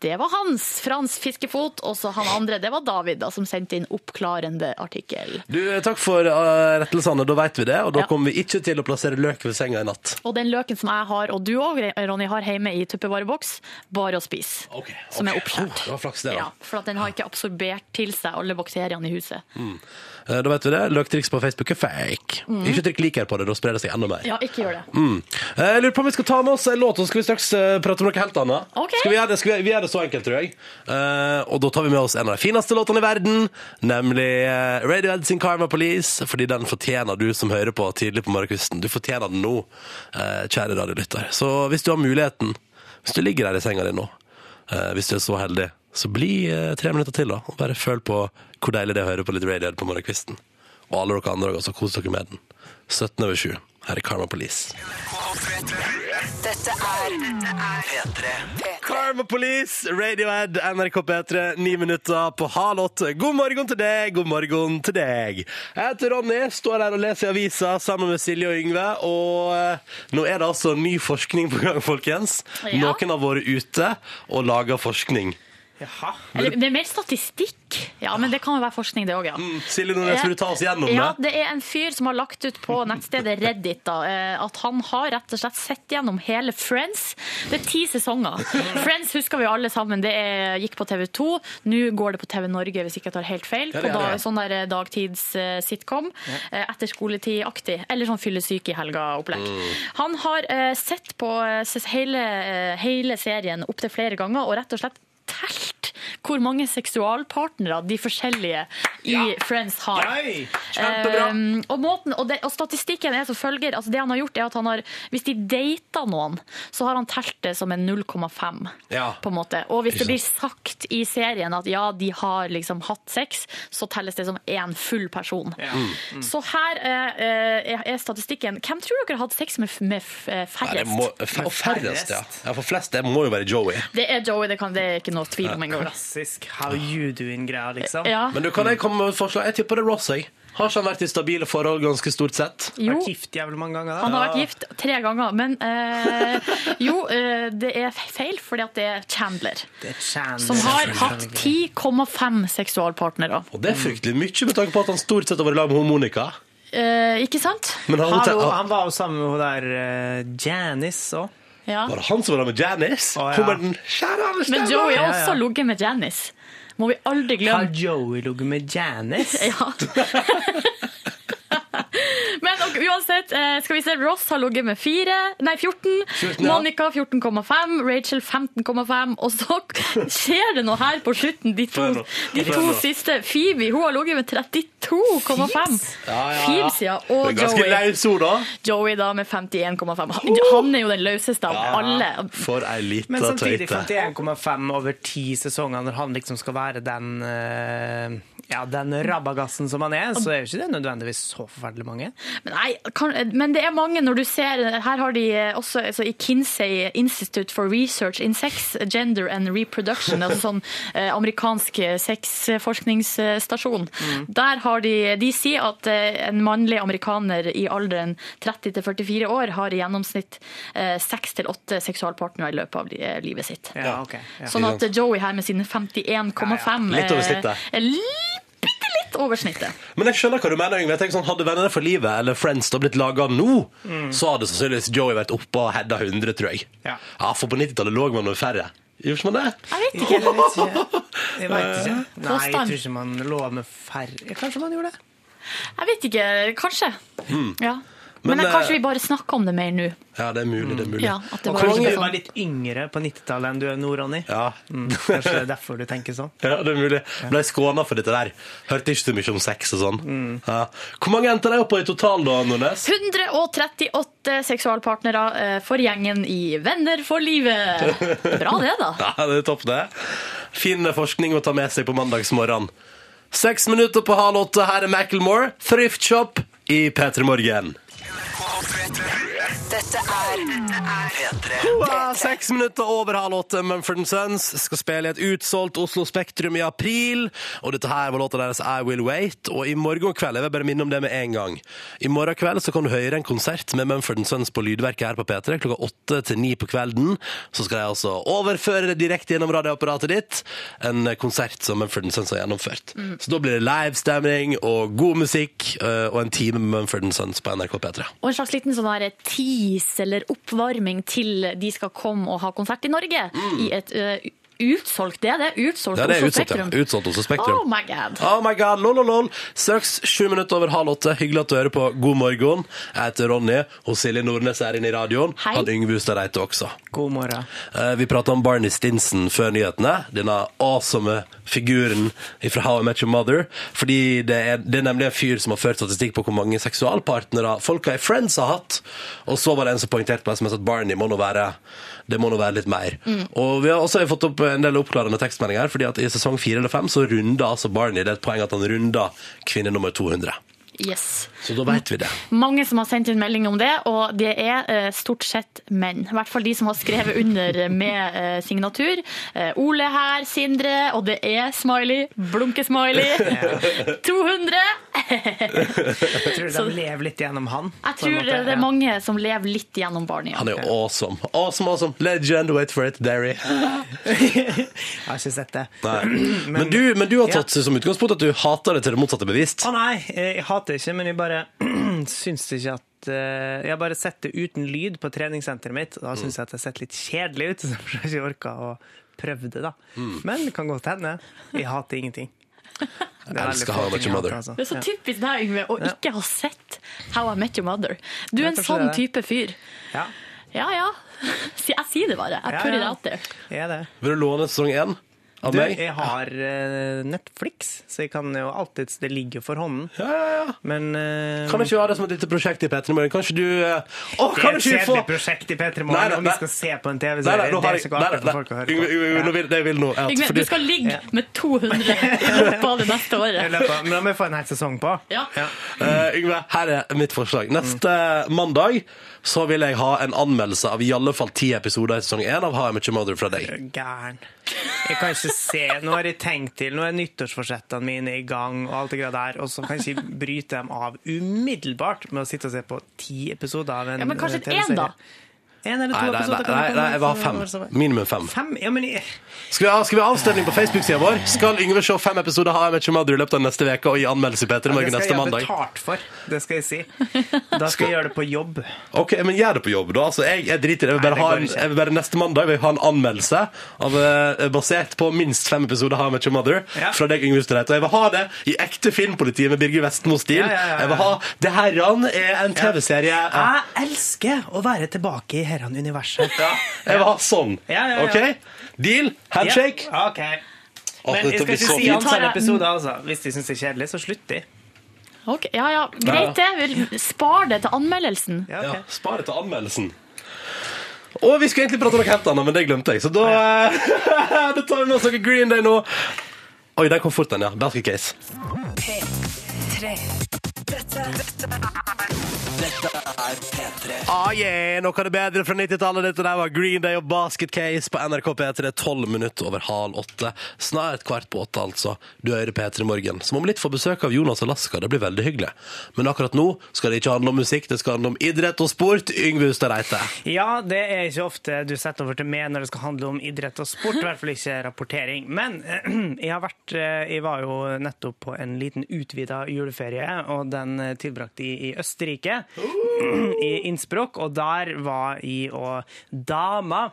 Det var Hans, Frans Fiskefot, og så han andre, det var David, da, som sendte inn oppklarende artikkel. Du, Takk for uh, rettelsene, da vet vi det. Og da Ja. kommer vi ikke til å plassere løk ved senga i natt. Og den løken som jeg har, og du òg, Ronny, har hjemme i tuppevareboks, bare å spise. Ok, Som er oppskjært. Oh, det var flaks det, da. Ja, for at den har ikke absorbert til seg alle bakteriene i huset. Eh, Da vet vi det. Løktriks på Facebook er fake. Ikke trykk liker på det, da sprer det seg enda mer. Mm. Ja, ikke gjør det. Mm. Eh, Jeg lurer på om vi skal ta med oss en låt, og så skal vi straks eh, prate om noe helt annet. Ok. Skal vi, gjøre det, skal vi, vi gjør det så enkelt, tror jeg. Eh, og da tar vi med oss en av de fineste låtene i verden, nemlig Radio Radiohead sin Karma Police, fordi den fortjener du som hører på tidlig på morgenkvisten. Du fortjener den nå, eh, kjære radiolytter. Så hvis du har muligheten, hvis du ligger der i senga di nå, eh, hvis du er så heldig, så bli eh, tre minutter til da, og bare føl på hvor deilig det er å høre på litt Radiohead på morgenkvisten. Og alle dere andre også, kos dere med den. 17 over 7. Her er Karma Police. Dette er P3. Karma Police, Radiohead, NRK P3, ni minutter på halv åtte. God morgen til deg, god morgen til deg. Jeg heter Ronny, står her og leser i avisa sammen med Silje og Yngve. Og eh, nå er det altså ny forskning på gang, folkens. Ja. Noen har vært ute og laga forskning. Jaha. Eller, det er mer statistikk. Ja, men det kan jo være forskning, det òg, ja. Mm, Silje Nordnes, vil du ta oss gjennom Ja, det? det er en fyr som har lagt ut på nettstedet Reddit da, eh, at han har rett og slett sett gjennom hele Friends. Det er ti sesonger. Friends husker vi alle sammen. Det er, gikk på TV 2. Nå går det på TV Norge, hvis ikke jeg tar helt feil. På det er da, sånn der eh, dagtids-sitcom. Etter skoletid-aktig. Eller sånn fyllesyke i helga-opplegg. Mm. Han har eh, sett på eh, hele, eh, hele serien opptil flere ganger og rett og slett telt hvor mange seksualpartnere de forskjellige i Friends har. Kjempebra. Um, og, måten, og, det, og statistikken er som følger. Altså det han har gjort er at han har, Hvis de dater noen, så har han telt det som en 0,5. Ja. på en måte. Og hvis det blir sagt i serien at ja, de har liksom hatt sex, så telles det som én full person. Mm. Så her eh, er, er statistikken. Hvem tror dere har hatt sex med, med eh, færrest? må, f- og færrest, ja. ja. For flest det må jo være Joey. Det er Joey, det, kan, det er ikke noe tvil om engang. Klassisk how you doing-greia, liksom. Ja. Men du, kan jeg komme med et forslag? Jeg tipper det er Ross, jeg. Har ikke han vært i stabile forhold ganske stort sett? Jo, Vært gift jævlig mange ganger, da. han har vært gift tre ganger, men eh, jo, eh, det er feil, fordi at det er Chandler. Det er Chandler, Som har hatt 10,5 seksualpartnere. Og det er fryktelig mye med tanke på at han stort sett har vært i lag med Monica. Eh, ikke sant? Men han, Hallo, han var jo sammen med hun der uh, Janice òg. Ja. Var det han som var der med Janice? Å, ja. Kommer den kjære Anders Men? Joey har Ja, ja. også ligget med Janice. Må vi aldri Har glemme. Joey ligget med Janice? <laughs> Ja. Uansett, eh, skal vi se, Ross har ligget med 4, nei 14, 14, ja. Monica 14,5, Rachel 15,5, og så <laughs> skjer det noe her på slutten, de to, de to siste. Phoebe, hun har ligget med 32,5. Ja, ja, ja. Phoebes, ja, og Joey. løs ord, da. Joey da med 51,5. Han, er jo den løseste av alle. For ei lita Men samtidig 51,5 over ti sesonger når han liksom skal være den eh, ja, den rabagassen som han er, så er jo ikke det nødvendigvis så forferdelig mange. Men, nei, kan, men det er mange når du ser Her har de også altså, i Kinsey Institute for Research in Sex, Gender and Reproduction, altså sånn eh, amerikansk sexforskningsstasjon. Der har de De sier at eh, en mannlig amerikaner i alderen 30 til 44 år har i gjennomsnitt eh, seks til åtte seksualpartnere i løpet av eh, livet sitt. Ja, okay, Ja. Sånn at Joey her med sine 51,5 Litt over snittet. Litt over snittet. Men jeg skjønner hva du mener, Yngve. Sånn, Hadde Venner for livet eller Friends da blitt laga nå, så hadde sannsynligvis Joey vært oppe og hedda 100, tror jeg. Ja. For på 90-tallet lå man med færre. Gjorde man det? Jeg vet Jeg ikke. vet ikke. Jeg vet ikke. Nei, jeg tror ikke man lå med færre Kanskje man gjorde det? Jeg vet ikke. Kanskje. Ja. Men, Men, eh, kanskje vi bare snakker om det mer nå. Ja, det er mulig. det er mulig. Ja, det Og kanskje du var sånn. litt yngre på 90-tallet enn du er nå, Ronny. Ja. Mm, kanskje det er derfor du tenker sånn. ja, det er mulig. Ble skåna for dette der. Hørte ikke så mye om sex og sånn. Ja. Hvor mange endte de opp på i total, da, Nornes? 138 seksualpartnere eh, for gjengen i Venner for livet. <laughs> Bra det, da. Ja, det er topp, det. Fin forskning å ta med seg på mandagsmorgen. Seks minutter på halv åtte. Her er Macclemore, Thrift Shop i P3 Morgen. Paulo Fetter. Dette er P3. Hoa, Seks minutter over halv åtte. Mumford Sons skal spille i et utsolgt Oslo Spektrum i april. Og dette her var låta deres I Will Wait. Og i morgen kveld, jeg vil bare minne om det med en gang. I morgen kveld så kan du høre en konsert med Mumford Sons på Lydverket her på P3 klokka åtte til ni på kvelden. Så skal jeg altså overføre det direkte gjennom radioapparatet ditt. En konsert som Mumford Sons har gjennomført. Så da blir det livestemning og god musikk eh, og en time med Mumford Sons på NRK P3. Og en slags liten sånn her tease eller oppvarming til de skal komme og ha konsert i Norge. I et uh, utsolgt Det er det. Utsolgt Ja, det er Oslo utsolgt, ja. Spektrum. Utsolgt Oslo Spektrum. Oh my god. Oh my god, lol, lol, lol. Straks sju minutter over halv åtte. Hyggelig at du hører på God morgen. Jeg heter Ronny, og Silje Nordnes er inne i radioen. Hei. Han Yngve Hustad Reite også. God morgen. Eh, Vi prata om Barney Stinson før nyhetene. Denne awesome figuren fra How I Met Your Mother. Fordi det er, det er nemlig en fyr som har ført statistikk på hvor mange seksualpartnere folka i Friends har hatt. Og så var det en som poengterte på SMS at Barney må nå være det må nå være litt mer. Og vi har også fått opp en del oppklarende tekstmeldinger, fordi at i sesong fire eller fem så runda altså Barney. Det er et poeng at han runda kvinne nummer 200. Yes. Så da vet vi det. Mange som har sendt inn melding om det, og det er eh, stort sett menn. I hvert fall de som har skrevet under <laughs> med eh, signatur. Eh, Ole her, Sindre, og det er smiley. Blunkesmiley. 200! <laughs> Jeg tror de lever litt gjennom han. Jeg tror måte, det er ja. mange som lever litt gjennom Barney. Han er jo awesome. Awesome, awesome. Legend, wait for it, Derry. <laughs> Jeg har ikke sett det. <clears throat> Men, Men, du, men du har tatt som utgangspunkt at du hater det til det motsatte bevisst. Å nei, jeg hater ikke, men jeg bare <clears throat> syns ikke at eh, Jeg har bare sett det uten lyd på treningssenteret mitt, og da syns jeg at det har sett litt kjedelig ut. <laughs> Så jeg har ikke orka å prøve det, da. Men det kan godt hende. Jeg hater ingenting. <laughs> Det er elsker How I Met Your Mother. hater, altså. Det er så typisk deg, Yngve, å ikke ha sett How I Met Your Mother. Du er en sånn det er det. type fyr. Ja, Ja ja. <laughs> Jeg sier det bare. Jeg Ja, put it ja. out there. jeg er. Vil du låne sesong én Du, meg? jeg har eh, Netflix, så jeg kan jo alltid Det ligger for hånden. Ja, ja, ja. Men uh, Kan ikke vi ha det som et lite prosjekt i P3 Morgen? Kanskje du uh, Å, det er et kjedelig få prosjekt i P3 Morgen om vi skal se på en TV-serie. Det er ikke nei, for folk å høre på. Du skal ligge med 200 <laughs> i løpet av det neste året. Men da må vi få en hel sesong på. Ja. Eh, Yngve, her er mitt forslag. Neste mandag så vil jeg ha en anmeldelse av i alle fall ti episoder i sesong én av How I Met Your Mother fra deg. Gæren. Jeg kan ikke se Nå har jeg tenkt til, nå er nyttårsforsettene mine i gang, og alt det greia der, og så kan jeg ikke bryte dem av umiddelbart med å sitte og se på ti episoder av en Ja, men kanskje en, da? En eller to Nei, nei, episoder nei, det nei, nei, jeg var fem. Minimum fem. Fem? Ja, men Skal vi ha, skal vi ha avstemning på Facebook-sida vår? Skal Yngve se fem episoder av Your Mother i løpet av neste uke og gi anmeldelse i P3 Morgen det neste skal jeg ha betalt for, det skal jeg si. <laughs> Da skal jeg gjøre det på jobb. Ok, men gjør det på jobb, da. Altså, jeg, jeg driter i det. Jeg vil bare, det en, jeg vil bare neste mandag vil ha en anmeldelse av, eh, basert på minst fem episoder av Your Mother Ja. fra deg, Yngve Streit. Og jeg vil ha det i ekte Filmpolitiet med Birger Vestmo-stil. Ja, ja, ja, ja. Jeg vil ha Det herran er en TV-serie. Ja. Jeg elsker å være tilbake i herrene universet. Jeg var sånn. Ja, ja, ja. OK? Deal? Handshake? Ja, ok. Men jeg skal ikke si antall episoder, altså. Hvis de syns det er kjedelig, så slutter de. Ok, ja, ja, greit det. Vi Spar det til anmeldelsen. Ja, Ja, spar det til anmeldelsen. Og vi skulle egentlig prate om noe helt annet, men det glemte jeg. Så da ja. <laughs> Da tar vi med oss noe Green Day nå. Oi, der kom fort den, ja. Basket Case. P3. Dette, dette Dette er P3. Ah, yeah, noe av det bedre fra 90-tallet. Dette der var Green Day og Basket Case på NRK P3. 12 minutter over halv åtte. Snart kvart på åtte, altså. Du hører P3 Morgen. Som om litt får besøk av Jonas og Laska. Det blir veldig hyggelig. Men akkurat nå skal det ikke handle om musikk, det skal handle om idrett og sport. Yngve Hustad Reite. Ja, det er ikke ofte du setter over til meg når det skal handle om idrett og sport, i hvert fall ikke rapportering. Men <clears throat> jeg har vært eh, Jeg var jo nettopp på en liten utvida juleferie, og den eh, tilbrakte jeg i Østerrike. Ooh. I Innsbruck, og der var jeg og dama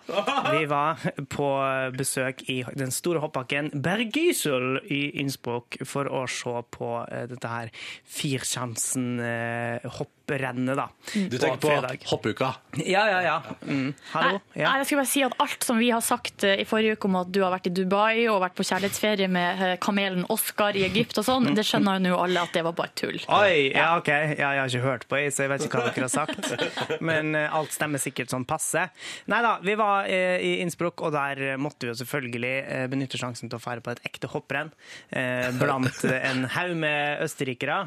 Vi var på besøk i den store hoppbakken Bergisel i Innsbruck for å se på eh, dette her firkjansen-hopprennet, da. Du tenker på fredag. hoppuka? Ja, ja, ja. Mm. Hallo? Nei, Ja. jeg skulle bare si at Alt som vi har sagt eh, i forrige uke om at du har vært i Dubai og vært på kjærlighetsferie med eh, kamelen Oscar i Egypt og sånn, det skjønner jo nå alle at det var bare tull. Oi, ja, OK. Ja, jeg har ikke hørt på, så jeg vet ikke hva dere har sagt. Men eh, alt stemmer sikkert sånn passe. Nei da, vi var eh, i Innsbruck, og der måtte vi jo selvfølgelig eh, benytte sjansen til å fære på et ekte hopprenn blant en haug med østerrikere.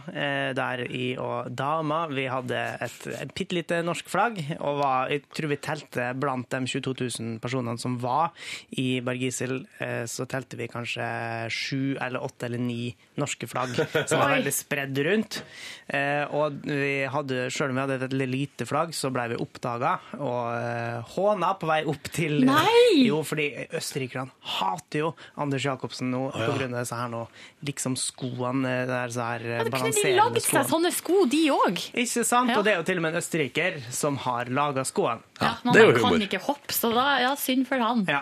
Der i og dama vi hadde et, et bitte lite norsk flagg, og var, jeg tror vi telte blant de 22 000 personene som var i Bergisel, så telte vi kanskje sju eller åtte eller ni norske flagg som var veldig spredd rundt. Og vi hadde, selv om vi hadde et lite flagg, så ble vi oppdaga og eh, håna på vei opp til Nei! Jo, fordi østerrikerne hater jo Anders Jacobsen nå på grunn av disse her nå, liksom skoene eh, der så her ja, Ja, da kunne de balanserende lagd seg sånne sko, de òg. Ikke sant? Ja. Og det er jo til og med en østerriker som har laga skoene. Ja, men han kan ikke hoppe, så da, ja, synd for han. Ja.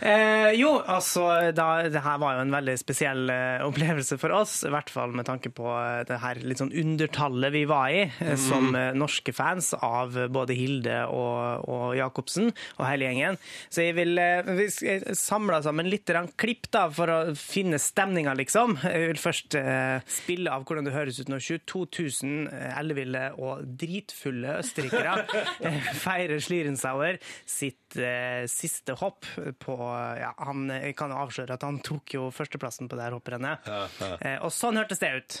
Eh, jo, altså, da, det her var jo en veldig spesiell eh, opplevelse for oss, i hvert fall med tanke på eh, det her litt sånn undertallet vi var i, Mm. som eh, norske fans av både Hilde og, og Jacobsen og hele gjengen. Så jeg vil eh, vi samle sammen litt klipp da, for å finne stemninga, liksom. Jeg vil først eh, spille av hvordan det høres ut når 22 000 elleville og dritfulle østerrikere <laughs> eh, feirer Slirensauer sitt eh, siste hopp på ja, han, Jeg kan avsløre at han tok jo førsteplassen på det her hopprennet. Eh, og sånn hørtes det ut.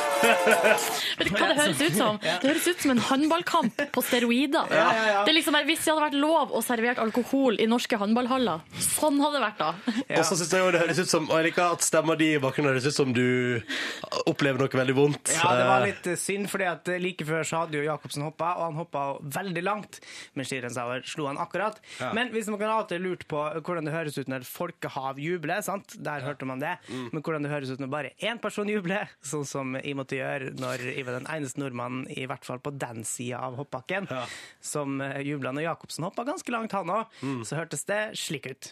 Vet du hva det høres ut som? Det høres ut som en håndballkamp på steroider. Det er liksom, Hvis det hadde vært lov å servere alkohol i norske håndballhaller, sånn hadde det vært da. Og så synes jeg jo det høres ut som Og jeg liker at stemma di i bakgrunnen høres ut som du opplever noe veldig vondt. Ja, det var Eh, litt synd, fordi at like før så hadde jo Jacobsen hoppa, og han hoppa veldig langt. Men Schlierenzauer slo han akkurat. Men hvis man kan alltid og lurt på hvordan det høres ut når folkehav jubler, sant? der hørte man det. Mm. Men hvordan det høres ut når bare én person jubler, sånn som jeg å gjøre når jeg var den eneste nordmannen, i hvert fall på den sida av hoppbakken, som uh, jubla når Jacobsen hoppa ganske langt, han òg, Mm. så hørtes det slik ut.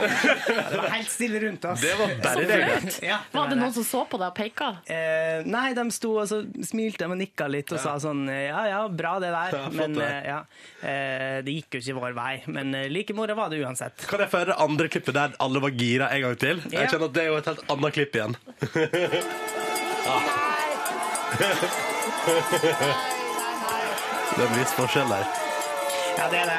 Det var helt stille rundt oss. Det var bare Så det. flaut. Ja, Var det noen som så på deg og peka? Eh, nei, de sto og så smilte og nikka litt og sa sånn Ja ja, bra det der. Ja, men det. eh, ja, eh, det gikk jo ikke vår vei. Men eh, like moro var det uansett. Kan jeg få høre det andre klippet der alle var gira en gang til? Ja. Jeg kjenner at Det er jo et helt annet klipp igjen. <laughs> Ah. <laughs> Det er en viss forskjell der. Ja, det er det.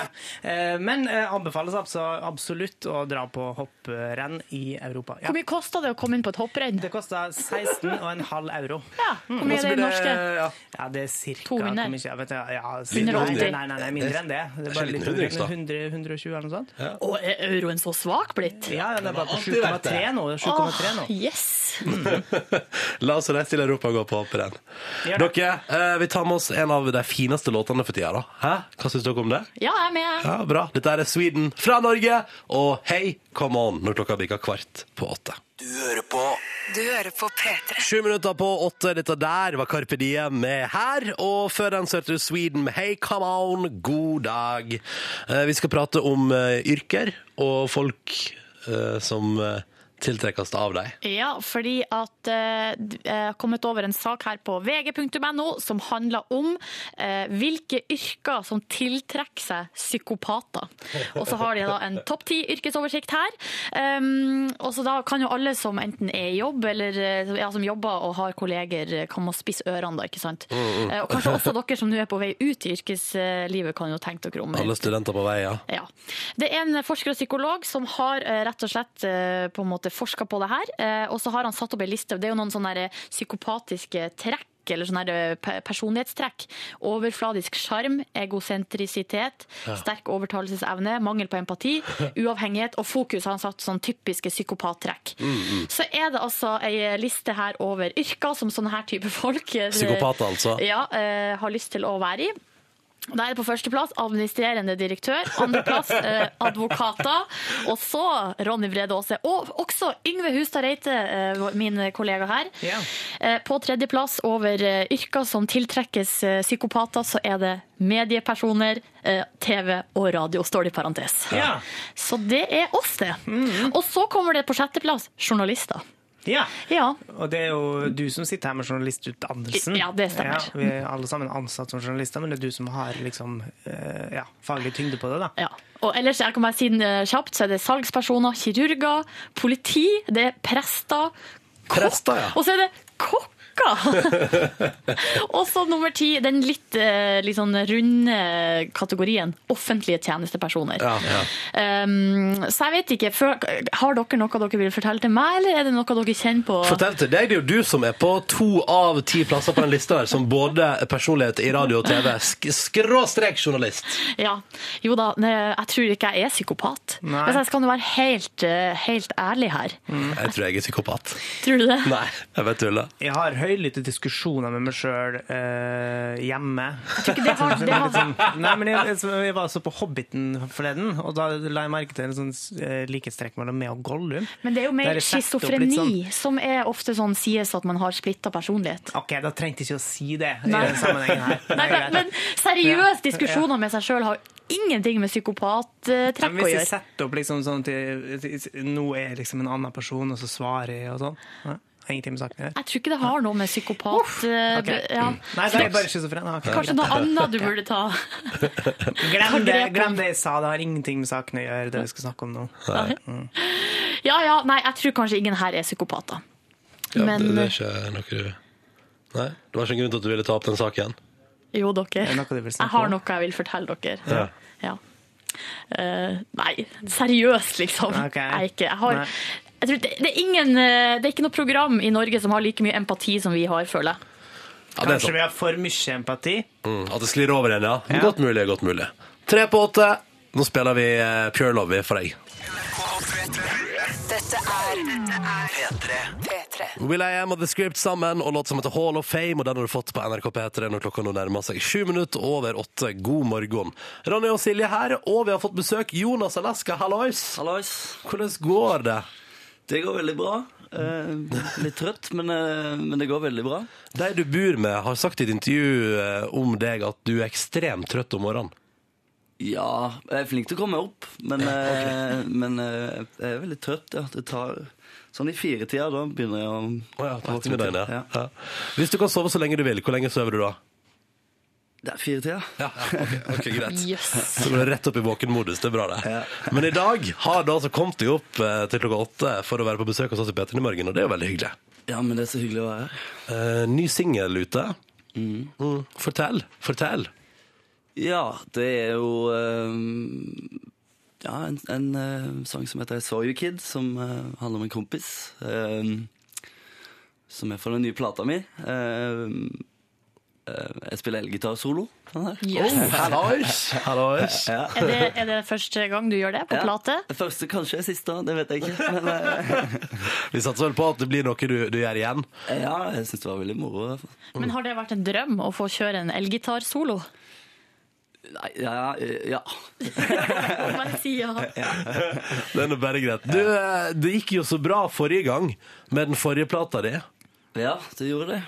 Eh, Men eh, anbefales altså absolutt å dra på hopprenn i Europa. Ja. Hvor mye kosta det å komme inn på et hopprenn? Det koster 16,5 euro. Ja, hvor mye er det i norske? Ja. Ja, det er cirka 200? hvor mye, jeg vet, ja, 180? Nei, nei, nei, mindre enn det. Det er bare litt under 100, 120 eller noe sånt. Og er euroen så svak blitt? Ja, det er bare på 7,3 nå. 7,3 nå. Yes! <laughs> La oss reise til Europa og gå på hopprenn. Dere, eh, vi tar med oss en av de fineste låtene for tida. da. Hæ? Hva syns dere om det? Ja, jeg er med. Ja, Bra. Dette er Sweden fra Norge, og hei, come on, når klokka bikker kvart på åtte. Du hører på Du hører på P3. Sju minutter på åtte. Dette der var Carpe Diem med her. Og før den så hørte du Sweden med Hey, come on, god dag. Eh, Vi skal prate om eh, yrker og folk eh, som tiltrekkes av deg. Ja, fordi at eh, jeg har kommet over en sak her på vg.no som handler om eh, hvilke yrker som tiltrekker seg psykopater. Og så har de da en topp ti yrkesoversikt her. Um, og så da kan jo alle som enten er i jobb, eller eh, ja, som jobber og har kolleger, komme kan må spisse ørene da, ikke sant? Eh, og kanskje også dere som nå er på vei ut i yrkeslivet, kan jo tenke dere om. Alle studenter på vei, ja. Ja. Det er en forsker og psykolog som har eh, rett og slett eh, på en måte forska på det her. eh, Og så har han satt opp ei liste. Det er jo noen sånne psykopatiske trekk. Eller sånne personlighetstrekk. Overfladisk sjarm, egosentrisitet, sterk overtalelsesevne, mangel på empati, <laughs> uavhengighet og fokus han satt sånn typiske psykopattrekk. Så er det altså ei liste her over yrker som sånne her type folk eh, Psykopater, altså. ja, uh, har lyst til å være i. Da er det på førsteplass administrerende direktør, andreplass eh, advokater, og så Ronny Brede Aase. Og også Yngve Hustad Reite, eh, min kollega her. Yeah. Eh, på tredjeplass over eh, yrker som tiltrekkes eh, psykopater, så er det mediepersoner, eh, TV og radio, står det i parentes. Yeah. Så det er oss, det. Og så kommer det på sjetteplass journalister. Ja. Ja, Og det er jo du som sitter her med journalistutdannelsen. Ja, det stemmer. vi er alle sammen ansatt som journalister, men det er du som har liksom, eh, ja, faglig tyngde på det. da. Ja. Og ellers jeg kan bare si den kjapt, så er det salgspersoner, kirurger, politi, det er prester, kokk, Prester, ja. og så er det kokker! <laughs> og så nummer ti, den litt, litt sånn runde kategorien offentlige tjenestepersoner. Ja, ja. Um, så jeg vet ikke, har dere noe dere vil fortelle til meg, eller er det noe dere kjenner på? Fortell til deg, det er jo du som er på to av ti plasser på den lista her, som både er personlighet i radio og TV. Sk skråstrek journalist. Ja, jo da, jeg tror ikke jeg er psykopat. Nei. Hvis jeg skal være helt, eh, helt ærlig her. Jeg tror jeg er psykopat. Tror du det? Nei, jeg vet tuller. Jeg har høylytte diskusjoner med meg sjøl hjemme. ikke det har- <laughs> det har- sånn- Nei, men jeg, jeg var så på Hobbiten forleden, og da la jeg merke til en sånn eh, likhetstrekk mellom meg og Gollum. Men det er jo mer jeg schizofreni sånn- som er ofte sånn sies at man har splitta personlighet. OK, da trengte jeg ikke å si det i Nei. den sammenhengen her. <laughs> Er Nei, men seriøst, diskusjoner med seg sjøl har ingenting med psykopattrekk å gjøre. hvis jeg setter opp liksom sånn til Nå er jeg liksom en annen person, og så svarer jeg og sånn. Nei, har ingenting med saken å gjøre. Jeg tror ikke det har noe med psykopat eh, Ok. ja. Nei, det er bare schizofren. Okay. ok. Kanskje noe annet du burde ta. Glem det, glem det jeg sa, det har ingenting med saken å gjøre, det vi skal snakke om nå. Ja ja, nei, jeg tror kanskje ingen her er psykopater. Ja, Men det, det er ikke noe du Nei, det var ikke en grunn til at du ville ta opp den saken. jo, dere. Er Jeg har noe jeg vil fortelle dere. Ja. Ja. Uh, nei, seriøst, liksom. Okay. Jeg, ikke, jeg, har, det, det, er ingen, eh, det er ikke noe program i Norge som har like mye empati som vi har, føler jeg. Ja, det er Kanskje vi har for mye empati? Mm, at det sklir over igjen, ja. Ja. Godt mulig, godt mulig. Tre på åtte. Nå spiller vi eh, Pure Love for deg. Dette er P3. P3. Will I Am og The Script sammen, og låt som heter Hall of Fame, og den har du fått på NRK P3 når klokka nå nærmer seg sju minutter over åtte. God morgen. Ronny og Silje her, og vi har fått besøk. Jonas Alaska, hallois. Hallois. Hvordan går det? Det går veldig bra. Eh, litt trøtt, men, eh, men det går veldig bra. De du bor med, har sagt i et intervju eh, om deg at du er ekstremt trøtt om morgenen. Ja, jeg er flink til å komme opp, men, eh, men jeg er veldig trøtt. Ja. Det tar sånn i firetida, da begynner jeg å oh, ja, på ettermiddagen. Ja. ja. Hvis du kan sove så lenge du vil, hvor lenge sover du da? Det er firetida. Ja, ja ok, ok, greit. <laughs> Yes. Så du det rett opp i våkenmodus, det er bra det. Ja. Men i dag har du altså kommet deg opp eh, til klokka åtte for å være på besøk hos oss i P3 i morgen, og det er jo veldig hyggelig. Ja, men det er så hyggelig å være her. Eh, ny singel ute. Mm. Fortell, fortell. Ja, det er jo eh, ja, en, en eh, sang som heter I Saw You Kid, som eh, handler om en kompis. eh, som er fra den nye plata mi. Eh, jeg spiller elgitarsolo. Yes. Hallois! <laughs> Hallois. Ja. Er, det, er det første gang du gjør det på Ja. plate? Første kanskje siste, det vet jeg ikke. Men eh, <laughs> Vi satser vel på at det blir noe du, du gjør igjen. ja, jeg syns det var veldig moro. i. Men har det vært en drøm å få kjøre en elgitarsolo? Nei, ja, eh, ja. <laughs> Bare si ja. Det er nå bare greit. Du, eh, det gikk jo så bra forrige gang med den forrige plata di. ja, det gjorde det.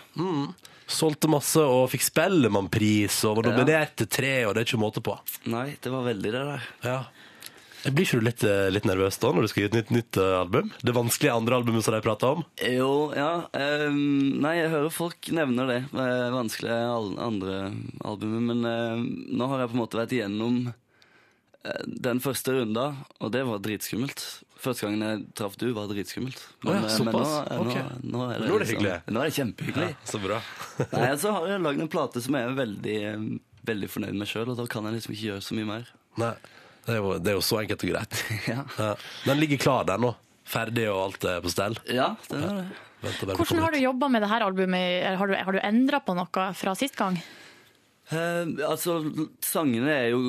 Solgte masse og fikk Spellemannpris og var Ja. nominert til tre, og det er ikke måte på. Nei, det var veldig det der. Ja. Blir ikke du litt, eh, litt nervøs da når du skal gi et nytt, nytt eh, album? Det vanskelige andre albumet som de prater om? Jo, ja. ehm, nei, jeg hører folk nevner det. Det er vanskelig al- andre albumet. Men ehm, nå har jeg på en måte vært igjennom eh, den første runda, og det var dritskummelt. Første gangen jeg traff du, var dritskummelt. Å ja, eh, men nå, eh, nå, Ok. nå er det, Nå er det hyggelig. Nå er det kjempehyggelig. Så bra. <laughs> Nei, så har jeg lagd en plate som jeg er veldig, eh, veldig fornøyd med sjøl, og da kan jeg liksom ikke gjøre så mye mer. Nei, det er, jo, det er jo så enkelt og greit. <laughs> Ja, Ja. Den ligger klar der nå. Ferdig og alt er på stell. ja det er det. Hvordan har du jobba med dette albumet? Har du, har du endra på noe fra sist gang? Eh, altså, Sangene er jo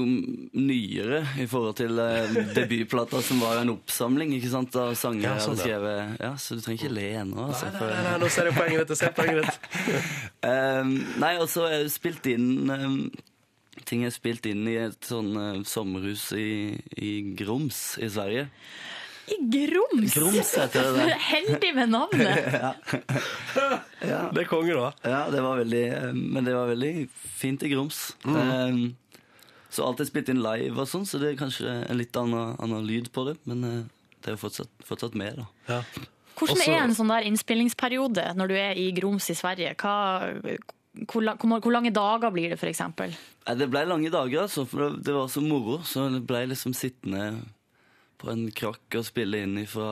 nyere i forhold til eh, <laughs> debutplata, som var en oppsamling ikke sant, av sanger Ja, sånn, skrevet. Ja, Så du trenger ikke le ennå. Altså, Nei, nei, nei, nå ser jeg poenget ditt. Jeg poenget ditt. <laughs> Eh, nei, og så er det spilt inn eh, Ting er spilt inn i et sånn eh, sommerhus i, i Grums i Sverige. I Grums! Grums heter det. <laughs> Heldig med navnet! <laughs> Det er konge, da. Ja, det var veldig eh, Men det var veldig fint i Grums. Eh, så alt er spilt inn live og sånn, så det er kanskje en litt annen, annen lyd på det. Men eh, det er jo fortsatt, fortsatt med, da. Ja. Hvordan Også- er en sånn der innspillingsperiode når du er i Grums i Sverige? Hva, hvor, hvor, hvor lange dager blir det, eksempel? Det ble lange dager, altså, for det- det var så moro. Så det ble liksom sittende på en krakk og spille inn ifra,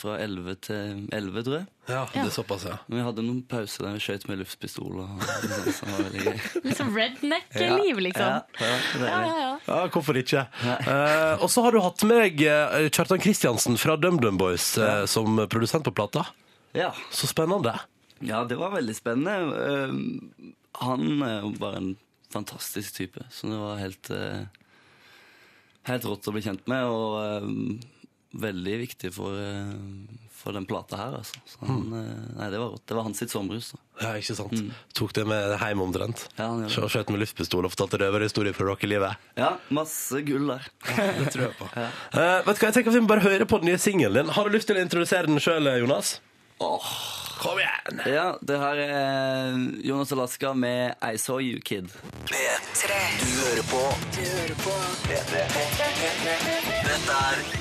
fra 11 til 11, tror jeg. ja, det er såpass, ja. Men vi hadde noen pauser der vi skjøt med luftpistol. Og, liksom, som var veldig gøy. <laughs> Litt sånn redneck-liv, liksom. Ja, ja, Ja, ja, ja. Ja, hvorfor ikke? Uh, og så har du hatt med deg eh, Kjartan Kristiansen fra DumDum Boys uh, som produsent på plata. Ja. Så spennende. ja, det var veldig spennende. Uh, Han er jo bare en fantastisk type, så det var helt eh, Helt rått å bli kjent med, og eh, veldig viktig for, eh, for den plata her, altså. Så han, mm. nei, det var rått. Det var hans sitt sommerhus. Ja, ikke sant? Tok det med hjem omtrent. Ja, han gjør det. Skjøt med luftpistol og fortalte røverhistorier fra rockelivet. Ja, masse gull der. Det tror jeg på. <laughs> Eh, vet du hva, jeg tenker at Vi må bare høre på den nye singelen din. Har du lyst til å introdusere den sjøl, Jonas? Åh. Kom igjen! Ja, det her er Jonas Alaska med I Saw You Kid. P3. Du hører på. Du hører på. P3. Dette er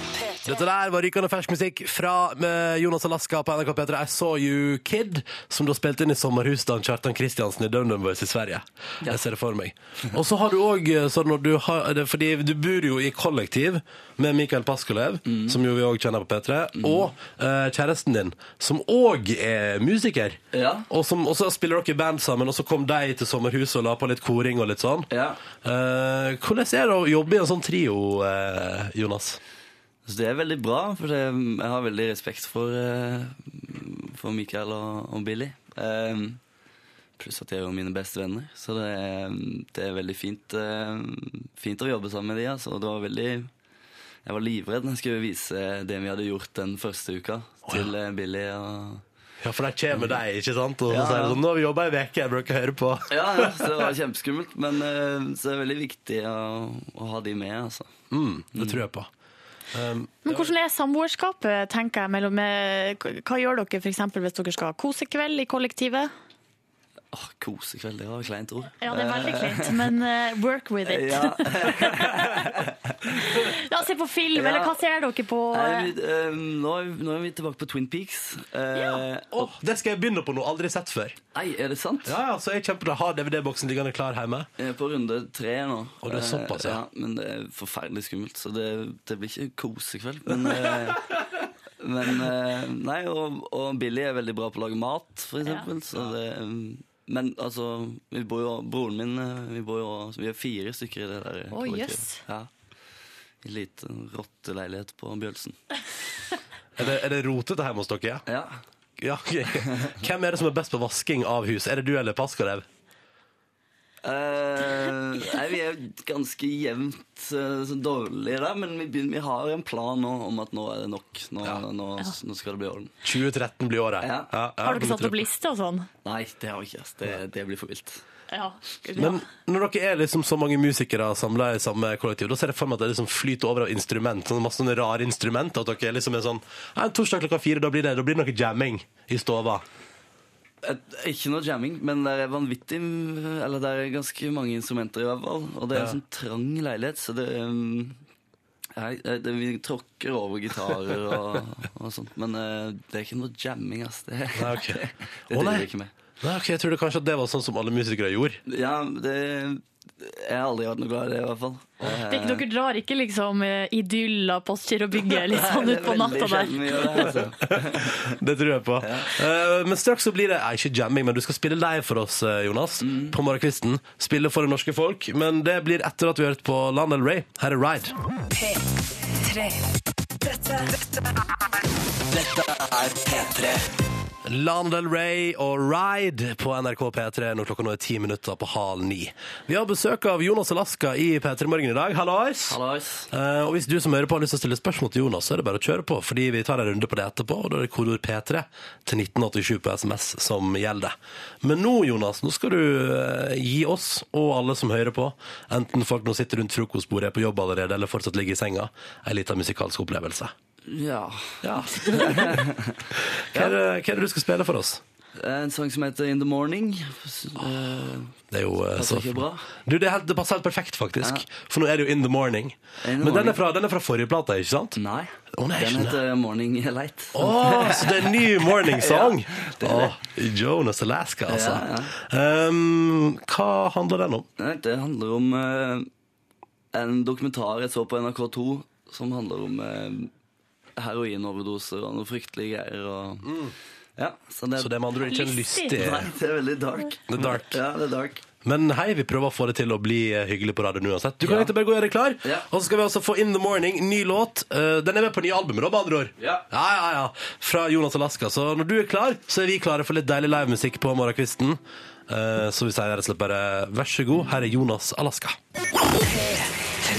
Dette der var rykende fersk musikk fra Jonas Alaska på NRK P3. I Saw You Kid, som da spilte inn i sommerhuset av Kjartan Kristiansen i DumDum Boys i Sverige. Jeg ser det for meg. Og så har du òg sånn når du har Fordi du bor jo i kollektiv med Mikael Paskolev, som jo vi òg kjenner på P3, og eh, kjæresten din, som òg er musiker. Ja. Og, som, og så spiller dere i band sammen, og så kom de til sommerhuset og la på litt koring og litt sånn. Ja. Eh, hvordan er det å jobbe i en sånn trio, eh, Jonas? Så det er veldig bra, for jeg har veldig respekt for, eh, for Mikael og, og Billy. Um, pluss at de er jo mine beste venner. Så det er, det er veldig fint, eh, fint å jobbe sammen med de. Altså. Det var veldig, jeg var livredd når jeg skulle vise det vi hadde gjort den første uka til eh, Billy. Og, Ja, for der kommer de, ikke sant? Og så sier de sånn, nå har vi jobba ei uke, jeg bruker å høre på. ja, ja, så det var kjempeskummelt. Men så er det veldig viktig å, å ha de med, altså. Mm, det tror jeg på. Um, Men hvordan er samboerskapet, tenker jeg, mellom Hva gjør dere eksempel hvis dere skal ha kosekveld i kollektivet? Åh, Kosekveld, det var kleint ord. Ja, det er veldig kleint, men uh, work with it. Ja, <laughs> Ja, se på film, Ja. eller hva ser dere på? Nei, eh, nå, er vi, nå er vi tilbake på Twin Peaks. Ja. Åh, det skal jeg begynne på nå, aldri sett før. Nei, er det sant? Ja, altså, jeg kjemper, har DVD-boksen liggende klar hjemme. Jeg er på runde tre nå. Å, det er såpass, ja. ja. Men det er forferdelig skummelt, så det, det blir ikke kosekveld. Men, eh, <laughs> men eh, Nei, og, og Billy er veldig bra på å lage mat, for eksempel. Så det, men altså, vi bor jo, broren min eh, Vi bor jo, vi er fire stykker i det der Å, kollektivet. jøss. Ja. I liten rotteleilighet på Bjølsen. Er det, er det rotete hjemme hos dere? Ja. Ja, okay. Hvem er det som er best på vasking av hus? Er det du eller Paskarev? Eh, nei, vi er ganske jevnt eh, så dårlige der, men vi, begynner, vi har en plan nå om at nå er det nok. Nå, nå, nå skal det bli orden. 2013 blir året. Ja. Har dere satt opp liste og sånn? Nei, det har vi ikke. Det, det blir for vilt. Ja. Men når dere er liksom så mange musikere samla i samme kollektiv, da ser jeg for meg at det liksom flyter over av instrument. Sånn masse sånne rare instrument. At dere liksom er sånn torsdag klokka fire, da blir det, da blir det noe jamming i stova. Ikke noe jamming, men det er vanvittig Eller det er ganske mange instrumenter, i hvert fall. Og det er en sånn trang leilighet, så det um, jeg, det, Vi tråkker over gitarer og, og sånt. Men uh, det er ikke noe jamming, ass. Det, Nei, okay. <laughs> det, det driver vi ikke med. Nei, ok, Jeg trodde kanskje at det var sånn som alle musikere gjorde. Ja, det Jeg har aldri vært noe glad i det, i hvert fall. Det er ikke, dere drar ikke liksom eh, idyll av Postgirobygget litt <laughs> sånn det ut på er natta der? det, altså. <laughs> Det tror jeg på. Eh, men straks så blir det er ikke jamming, men du skal spille live for oss, Jonas. Jonas. På morgenkvisten. Spille for det norske folk. Men det blir etter at vi har hørt på Lana Del Rey. Her er Ride. P3. Dette, dette Er P3 Lana Del Rey og Ride på NRK P3 når klokka nå er ti minutter på halv ni. Vi har besøk av Jonas Alaska i P3 Morgen i dag. Hallois! Hallois. Eh, og hvis du som hører på har lyst til å stille spørsmål til Jonas, så er det bare å kjøre på, fordi vi tar en runde på det etterpå, og da er det kodeord P3 til 1987 på SMS som gjelder. Men nå, Jonas, nå skal du eh, gi oss og alle som hører på, enten folk nå sitter rundt frokostbordet, er på jobb allerede, eller fortsatt ligger i senga, en liten musikalsk opplevelse. Ja. Ja. <laughs> hva, er det, hva er det du skal spille for oss? En sang som heter In The Morning. Eh, Det er jo eh, så bra? Du, det, er helt, det passer helt perfekt, faktisk. Ja. For nå er det jo In The Morning. In the Men den er, fra, den er fra forrige plate, ikke sant? Nei. Oh, nei, Den heter Morning Light. Oh, så det er en ny morning song! <laughs> det det. Åh, Jonas Alaska, altså. Ja, Um, hva handler den om? Det handler om uh, en dokumentar jeg så på NRK2 som handler om eh, heroinoverdoser og noe fryktelige greier. Og, ja, så det, Så det er med andre ord ikke en Lystig. Nei, det er veldig dark. Det er dark. Ja, det er dark. Men hei, vi prøver å få det til å bli eh, hyggelig på radioen uansett. Du kan Ja. egentlig bare gå og gjøre klar. Ja. Og så skal vi altså få In The Morning, ny låt. Eh, den er med på nye albumet, da, med andre ord. Ja. ja, ja, ja. Fra Jonas Alaska. Så når du er klar, så er vi klare for litt deilig livemusikk på morgenkvisten. Eh, så vi sier rett og slett bare vær så god, her er Jonas Alaska. P3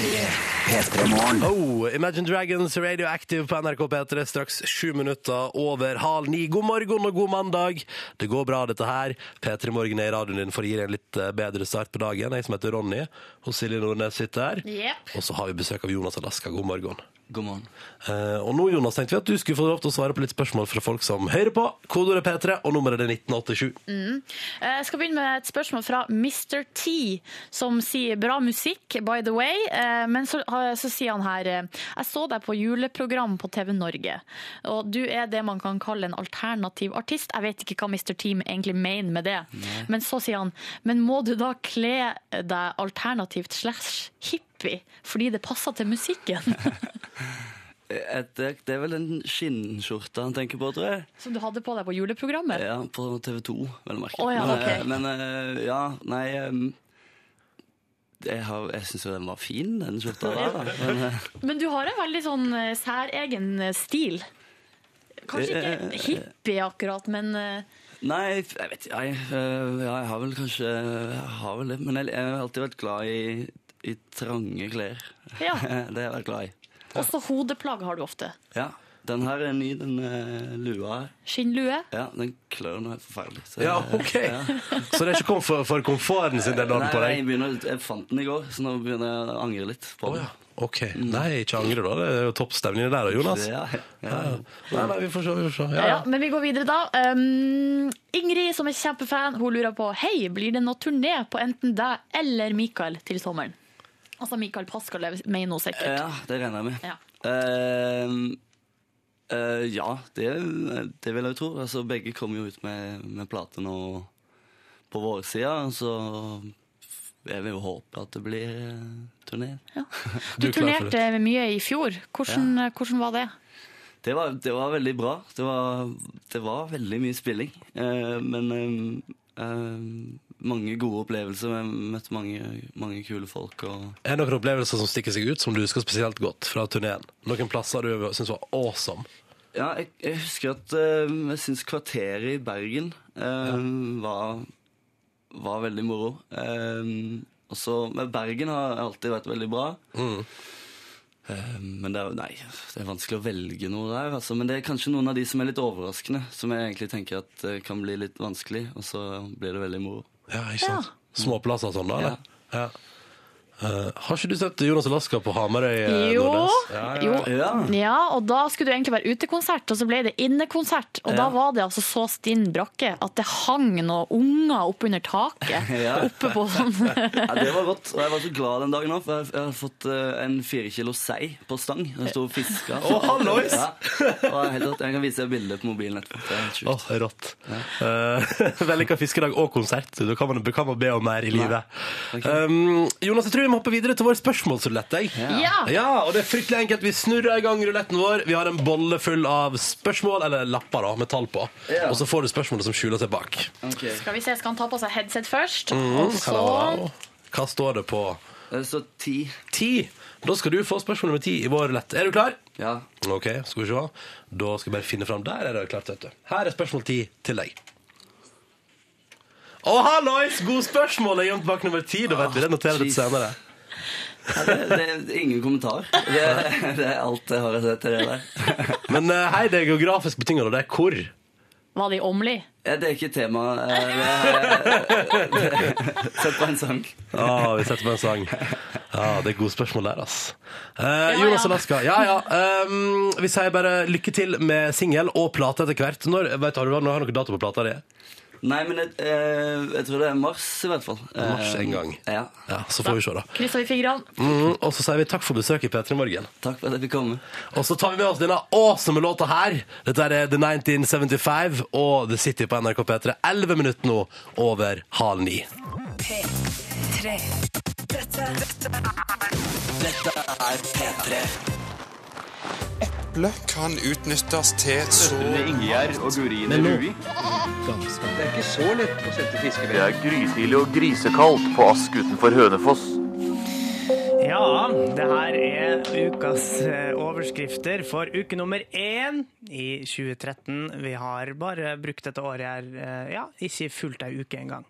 Morgen. Oh, Imagine Dragons Radioactive på NRK P3 straks sju minutter over halv ni. God morgen og god mandag. Det går bra, dette her. P3 Morgen er i radioen din for å gi deg en litt eh, bedre start på dagen. Jeg som heter Ronny, og Silje Nordnes sitter her. Yep. Og så har vi besøk av Jonas Alaska. God morgen. God morgen. Uh, og nå, Jonas, tenkte vi at du skulle få lov til å svare på litt spørsmål fra folk som hører på. Kodeordet P3, og nummeret er 1987. Jeg skal begynne med et spørsmål fra Mr. T, som sier bra musikk, by the way. Eh, Men så, så sier han her eh, Jeg så deg på juleprogram på TV Norge, og du er det man kan kalle en alternativ artist. Jeg vet ikke hva Mr. T egentlig mener med det, men så sier han Men må du da kle deg alternativt slash hippie fordi det passer til musikken? <laughs> Det, det er vel en skinnskjorte han tenker på, tror jeg. Som du hadde på deg på juleprogrammet? Ja, På TV 2, vel å merke. Oh, ja, men, eh, men eh, ja, nei Jeg, har- jeg syns jo den var fin, den skjorta der. da. <laughs> Men, eh, Men du har en veldig sånn særegen stil. Kanskje ikke hippie akkurat, men nei, jeg vet ikke. Jeg, ja, jeg har vel kanskje jeg har vel det. Men jeg, jeg har alltid vært glad i, i trange klær. Ja. <laughs> det har jeg vært glad i. også hodeplagg har du ofte. Ja, Den her er ny, den uh, lua her. Skinnlue. Ja, Den klør nå helt forferdelig. Så, Ja, OK. Så det er ikke kom for, for komforten sin del, Nei, på nei, deg? jeg, begynner, jeg fant den i går, så nå begynner jeg å angre litt. på den. ja. OK. Nei, ikke angre, da. Det er jo topp stemning der, Jonas. Ja, ja, ja. Nei, nei, vi får se. Vi får se. Ja, Ja, ja, men vi går videre, da. Um, Ingrid, som er kjempefan, hun lurer på Hei, blir det noe turné på enten deg eller Mikael til sommeren? Altså Mikael Paskalev mener hun sikkert. Ja, det regner jeg med. Ja. uh, uh, ja, det, det vil jeg jo tro. Altså, begge kommer jo ut med, med plate nå på vårsida, så jeg vil jo håpe at det blir turné. Ja. <laughs> Du, Du er turnerte mye i fjor. Hvordan, hvordan var det? Det var, det var veldig bra. Det var, det var veldig mye spilling. Uh, men eh, Eh, mange gode opplevelser. Jeg har møtt mange, mange kule folk. Og Er det noen opplevelser som stikker seg ut, som du husker spesielt godt fra turneen? Noen plasser du syns var awesome? ja, jeg, jeg husker at uh, jeg syns kvarteret i Bergen eh, var, var veldig moro. Uh, også, men Bergen har alltid vært veldig bra. Mm. men det er, nei, det er vanskelig å velge noe der. Altså. Men det er kanskje noen av de som er litt overraskende, som jeg egentlig tenker at kan bli litt vanskelig, og så blir det veldig moro. Ja, ikke sant? Småplasser og sånn, da? eller? Ja. Eh, har ikke du sett Jonas Alaska på Hamarøy? eh, Jo, Ja, ja. jo. Ja. Ja, og da skulle det egentlig være utekonsert, og så ble det innekonsert. Og da var det altså så stinn brakke at det hang noen unger oppunder taket. <laughs> Ja. Oppe på sånn <laughs> Ja, det var godt, og jeg var så glad den dagen òg, for jeg, jeg har fått eh, en fire kilo sei på stang. Den sto og fiska. Oh, hallois! Ja. Og jeg, helt jeg kan vise deg bildet på mobilen etterpå. Er. Åh, rått. Uh, <laughs> Vellykka fiskedag og konsert. Da kan man, kan man be om mer i livet. Okay. Um, Jonas, jeg tror vi må hoppe videre til vår spørsmålsrulett. Ja! Ja, og det er fryktelig enkelt. Vi snurrer i gang ruletten vår. Vi har en bolle full av spørsmål, eller lapper da, med tall på. Ja. Og så får du spørsmålet som skjuler seg bak. Okay. Skal vi se, skal han ta på seg headset først? Mm, og så hallo. Hva står det på Det står ti. ti? Da skal du få spørsmål nummer ti i vår rulett. Er du klar? Ja. Ok, skal vi se. Da skal jeg bare finne fram. Der er det klart, vet du. Her er spørsmål ti til deg. Å, hallois! God spørsmål! Jeg er gjemt bak nummer ti. Da vet vi det. Noterer det jeez. senere. Ja, det, det er ingen kommentar. Det, det er alt jeg har å si til det der. Men eh, hei, det er geografisk betinget, og det er hvor. var det i Åmli. Ja, det er ikke tema. eh, Sett på en sang. Ah, vi setter på en sang. Ja, det er gode spørsmål der, ass. Eh, Ja, Jonas ja. Alaska. Ja, ja. Um, vi sier bare lykke til med singel og plate etter hvert. Når, vet, du, har du har noen dato på plata di? Nei, men jeg, eh, jeg tror det er mars, i hvert fall. Mars en gang. Eh, Ja. Ja, så får vi se, da. Krysser vi fingrene. Mm, og så sier vi takk for besøket i P3 Morgen. Takk for at jeg fikk komme. Og så tar vi med oss denne awesome låta her. Dette er The 1975 og The City på NRK P3. 11 minutter nå over halv ni. P3. Dette, dette er P3. Eple kan utnyttes til så Ingjerd og Gurine Rui. Det er ikke så lett å sette fiskevær. Det er grytidlig og grisekaldt på Ask utenfor Hønefoss. Ja, det her er ukas eh, overskrifter for uke nummer én i 2013. Vi har bare brukt dette året her, eh, ja, ikke fullt ei uke engang.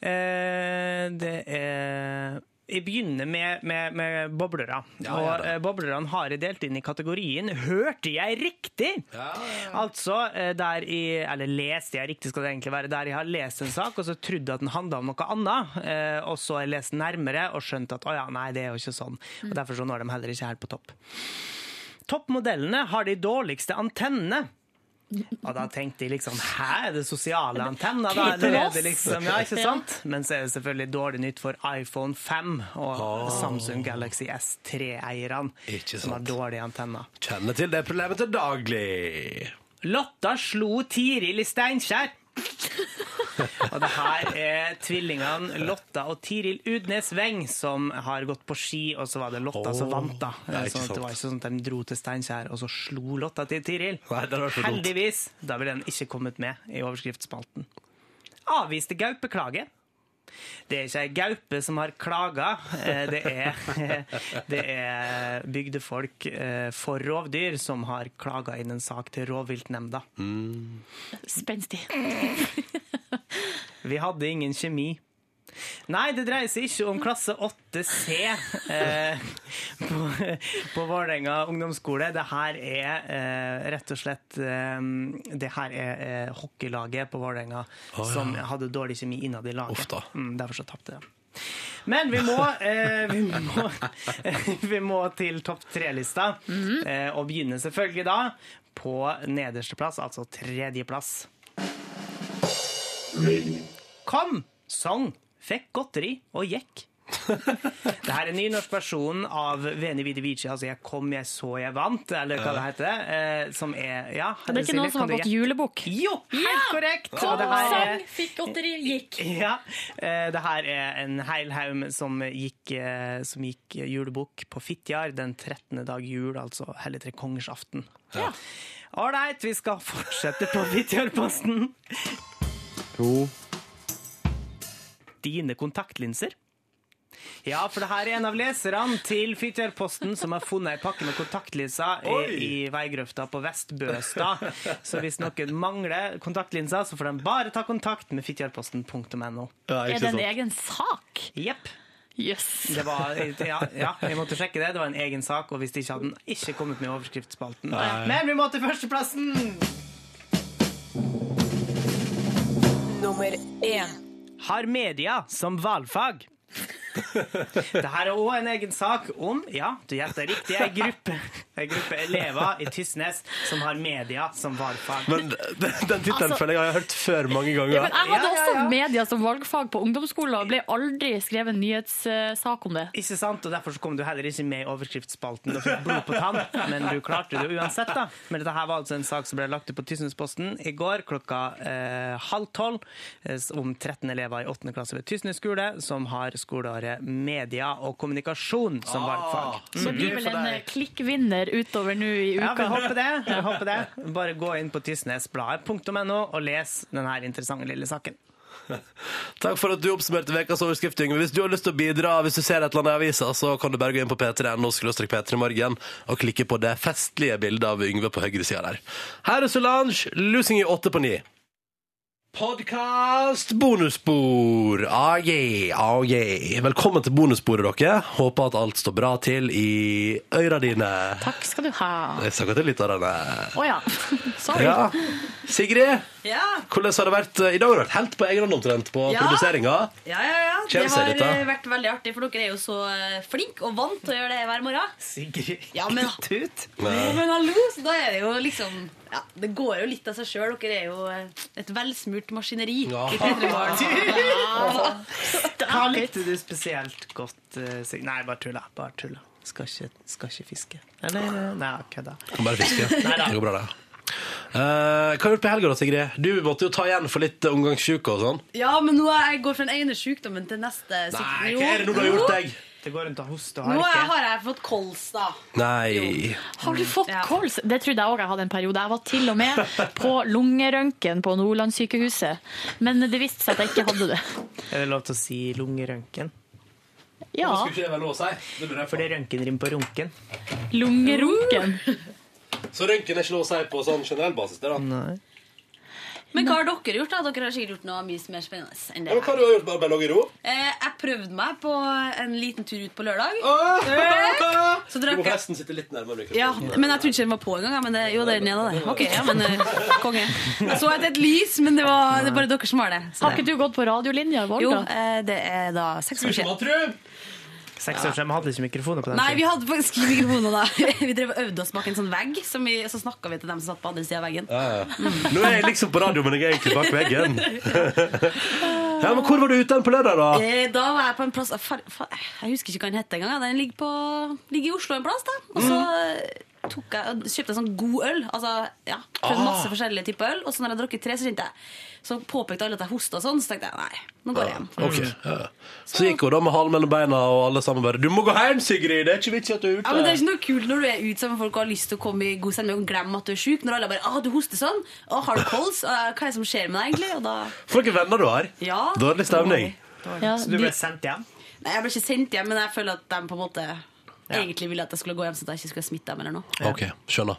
Eh, Det er jeg begynner med, med, med boblere. og eh, Boblerne har jeg delt inn i kategorien 'Hørte jeg riktig?' Altså eh, der jeg Eller leste jeg riktig, skal det egentlig være. Der jeg har lest en sak og så trodde at den handla om noe annet, eh, og så har jeg lest nærmere og skjønt at å ja, nei, det er jo ikke sånn. Og Derfor så når de heller ikke helt på topp. Toppmodellene har de dårligste antennene. Og da tenkte jeg liksom Hæ, er det sosiale antenner? Da? Eller er det liksom, ja, ikke sant? Men så er det selvfølgelig dårlig nytt for iPhone 5 og Samsung Galaxy S3-eierne, som har dårlige antenner. Kjenner til det problemet til daglig. Lotta slo Tiril i Steinkjer. <laughs> og det her er tvillingene Lotta og Tiril Udnes Weng som har gått på ski, og så var det Lotta som vant. da. ja, sånn det var ikke sånn at de dro til Steinkjer, og så slo Lotta til Tiril. Nei, det. Heldigvis, da ville den ikke kommet med i overskriftsspalten. Avviste gaupeklage. Det er ikke ei gaupe som har klaga, eh, det er, det er bygdefolk eh, for rovdyr som har klaga inn en sak til rovviltnemnda. Spenstig. Vi hadde ingen kjemi. Nei, det dreier seg ikke om klasse 8C eh, på, på Vålerenga ungdomsskole. Det her er eh, rett og slett eh, Det her er eh, hockeylaget på Vålerenga som hadde dårlig kjemi innad i laget. Uff da. Mm, derfor så tapte de. Men vi må, eh, vi må, <laughs> vi må til topp tre-lista, eh, og begynner selvfølgelig da på nederste plass, altså tredjeplass. Kom, sang, fikk godteri og gikk. <laughs> Det her er nynorskversjonen av Veni Vidi Vici, altså 'Jeg kom, jeg så, jeg vant', eller hva det heter. Eh, som er Ja, Det er ikke noen som har gått julebukk. Jo, helt korrekt! Og Kom, det her er- sang, fikk godteri, gikk. <laughs> ja, eh, det her er en heil haug som gikk, eh, som gikk julebukk på Fitjar den 13. dag jul, altså Helligtre kongers aften. Ja. Ålreit, vi skal fortsette på Fitjarposten. To, dine kontaktlinser? Ja, for det her er en av leserne til Fitjarposten som har funnet ei pakke med kontaktlinser i, i veigrøfta på Vestbøstad. Så hvis noen mangler kontaktlinser, så får de bare ta kontakt med fitjarposten.no. Ja, Er det en sant? egen sak? Jepp. Det var, ja, ja, jeg måtte sjekke det. Det var en egen sak, og hvis det ikke hadde den ikke kommet med i overskriftsspalten. Men vi må til førsteplassen! Nummer én. Har media som valgfag. Dette er òg en egen sak om, ja, du gjetter riktig, ei gruppe, gruppe elever i Tysnes som har media som valgfag. Men den, tittelen Altså- jeg har hørt før mange ganger. Ja, men jeg hadde Ja, ja, også ja. media som valgfag på ungdomsskolen og ble aldri skrevet en nyhetssak om det. Ikke sant? Og Derfor så kom du heller ikke med i overskriftsspalten og fikk blod på tann, men du klarte det uansett. da. Men dette her var altså en sak som ble lagt ut på Tysnesposten i går klokka eh, halv tolv eh, om 13 elever i 8. klasse ved Tysnes skole som har skoleåret media og kommunikasjon som valgfag. Så det blir vel en eh, klikkvinner utover nå i Ja, vi uka. håper det. Vi håper det. Bare gå inn på tysnesbladet.no og les denne interessante lille saken. <laughs> Takk for at du oppsummerte ukas overskrift, Yngve. Hvis du har lyst til å bidra, hvis du ser et eller annet i avisa, så kan du bare gå inn på p3.no p3morgen og klikke på det festlige bildet av Yngve på høyresida der. Her er Solange, losing i åtte på ni. Podkast bonusspor. Ah, yeah, ah, yeah. Velkommen til bonussporet, dere. Håper at alt står bra til i øyra dine. Takk skal du ha. Jeg snakker til litt av denne. Ja. Sorry. <laughs> Ja. Sigrid, Ja, hvordan har det vært? I dag har du vært helt på egen hånd omtrent på Ja. produseringa. ja, ja. ja. Det har litt, eh, vært veldig artig, for dere er jo så eh, flinke og vant til å gjøre det hver morgen. Sigrid, Ja, men- <laughs> kutt ut. Ja, Men hallo, så da er det jo liksom ja, Det går jo litt av seg sjøl. Dere er jo eh, et velsmurt maskineri. Ja. i P3 <laughs> Hva likte du spesielt godt, eh, Nei, bare tulla. Bare tulla. Skal ikke, skal ikke fiske. Eller? eh, Nei, kødda. Kan bare fiske. Det går bra, det. Eh, hva har du gjort på helga, da, Sigrid? Du måtte jo ta igjen for litt omgangssjuke og sånn. Ja, men nå er jeg går fra den ene sykdommen til neste. Nei, hva er det nå du har gjort deg? Det går rundt og hoste og Nå harke. har jeg fått kols, da. Nei. Har du fått Ja. kols? Det trodde jeg òg jeg hadde en periode. Jeg var til og med på lungerøntgen på Nordlandssykehuset. Men det viste seg at jeg ikke hadde det. Er det lov til å si lungerøntgen? Ja, Skulle ikke det være lov å si? Det. For det røntgen rimer på runken. lungerunken. Så røntgen er ikke lov å si på sånn generell basis? Det, da. Nei. Men hva har dere gjort? da? Dere har sikkert gjort noe mye mer spennende enn Ja, men det. hva har du gjort? Bare, i ro? Eh, jeg prøvde meg på en liten tur ut på lørdag. Ah! Så Du må jeg forresten sitte litt nærmere mikrofonen. Ja, men jeg trodde ikke den var på engang. ja, Men det, jo, det er den ene der. Ok, ja, men eh, konge. Jeg så etter et lys, men det, var, det er bare dere som har det. Så Har det. ikke du gått på radiolinja i Jo, eh, det er da seks år siden. man tro? Seks år siden vi hadde ikke mikrofoner på den Nei, vi tiden. hadde faktisk ikke mikrofoner da. <laughs> Vi drev og øvde oss bak en sånn vegg, som vi, så snakka vi til dem som satt på andre sida av veggen. Ja, ja. Nå er jeg liksom på radio, men jeg er egentlig bak veggen. <laughs> Ja, men Hvor var du ute på lørdag, da? Eh, Da var jeg på en plass Jeg husker ikke hva den het engang. Den ligger, på, ligger i Oslo en plass. da Og så eh, tok jeg, kjøpte jeg sånn god øl. Altså, ja, Prøvde masse forskjellige typer øl. Og så når jeg drukket tre, så kjente jeg Så påpekte alle at jeg hosta sånn. Så tenkte jeg nei, nå går jeg hjem. Okay, ja. Så gikk hun da med halen mellom beina, og alle sammen bare 'Du må gå hjem, Sigrid! Det er ikke vits i at du er ute!' Ja, men Det er ikke noe kult når du er ute sammen med folk og har lyst til å komme i god stemning og glemme at du er sjuk. Når alle bare ah, 'Du hoster sånn'. Å, 'Har du kols?' Ah, 'Hva er det som skjer med deg?' egentlig? Og da For noen venner du har. Ja. Dårlig stemning. Ja, Så du ble sendt hjem? Nei, Jeg ble ikke sendt hjem, men jeg føler at de på en måte egentlig ville at jeg skulle gå hjem, så jeg ikke skulle smitte dem eller noe. Ok, skjønner.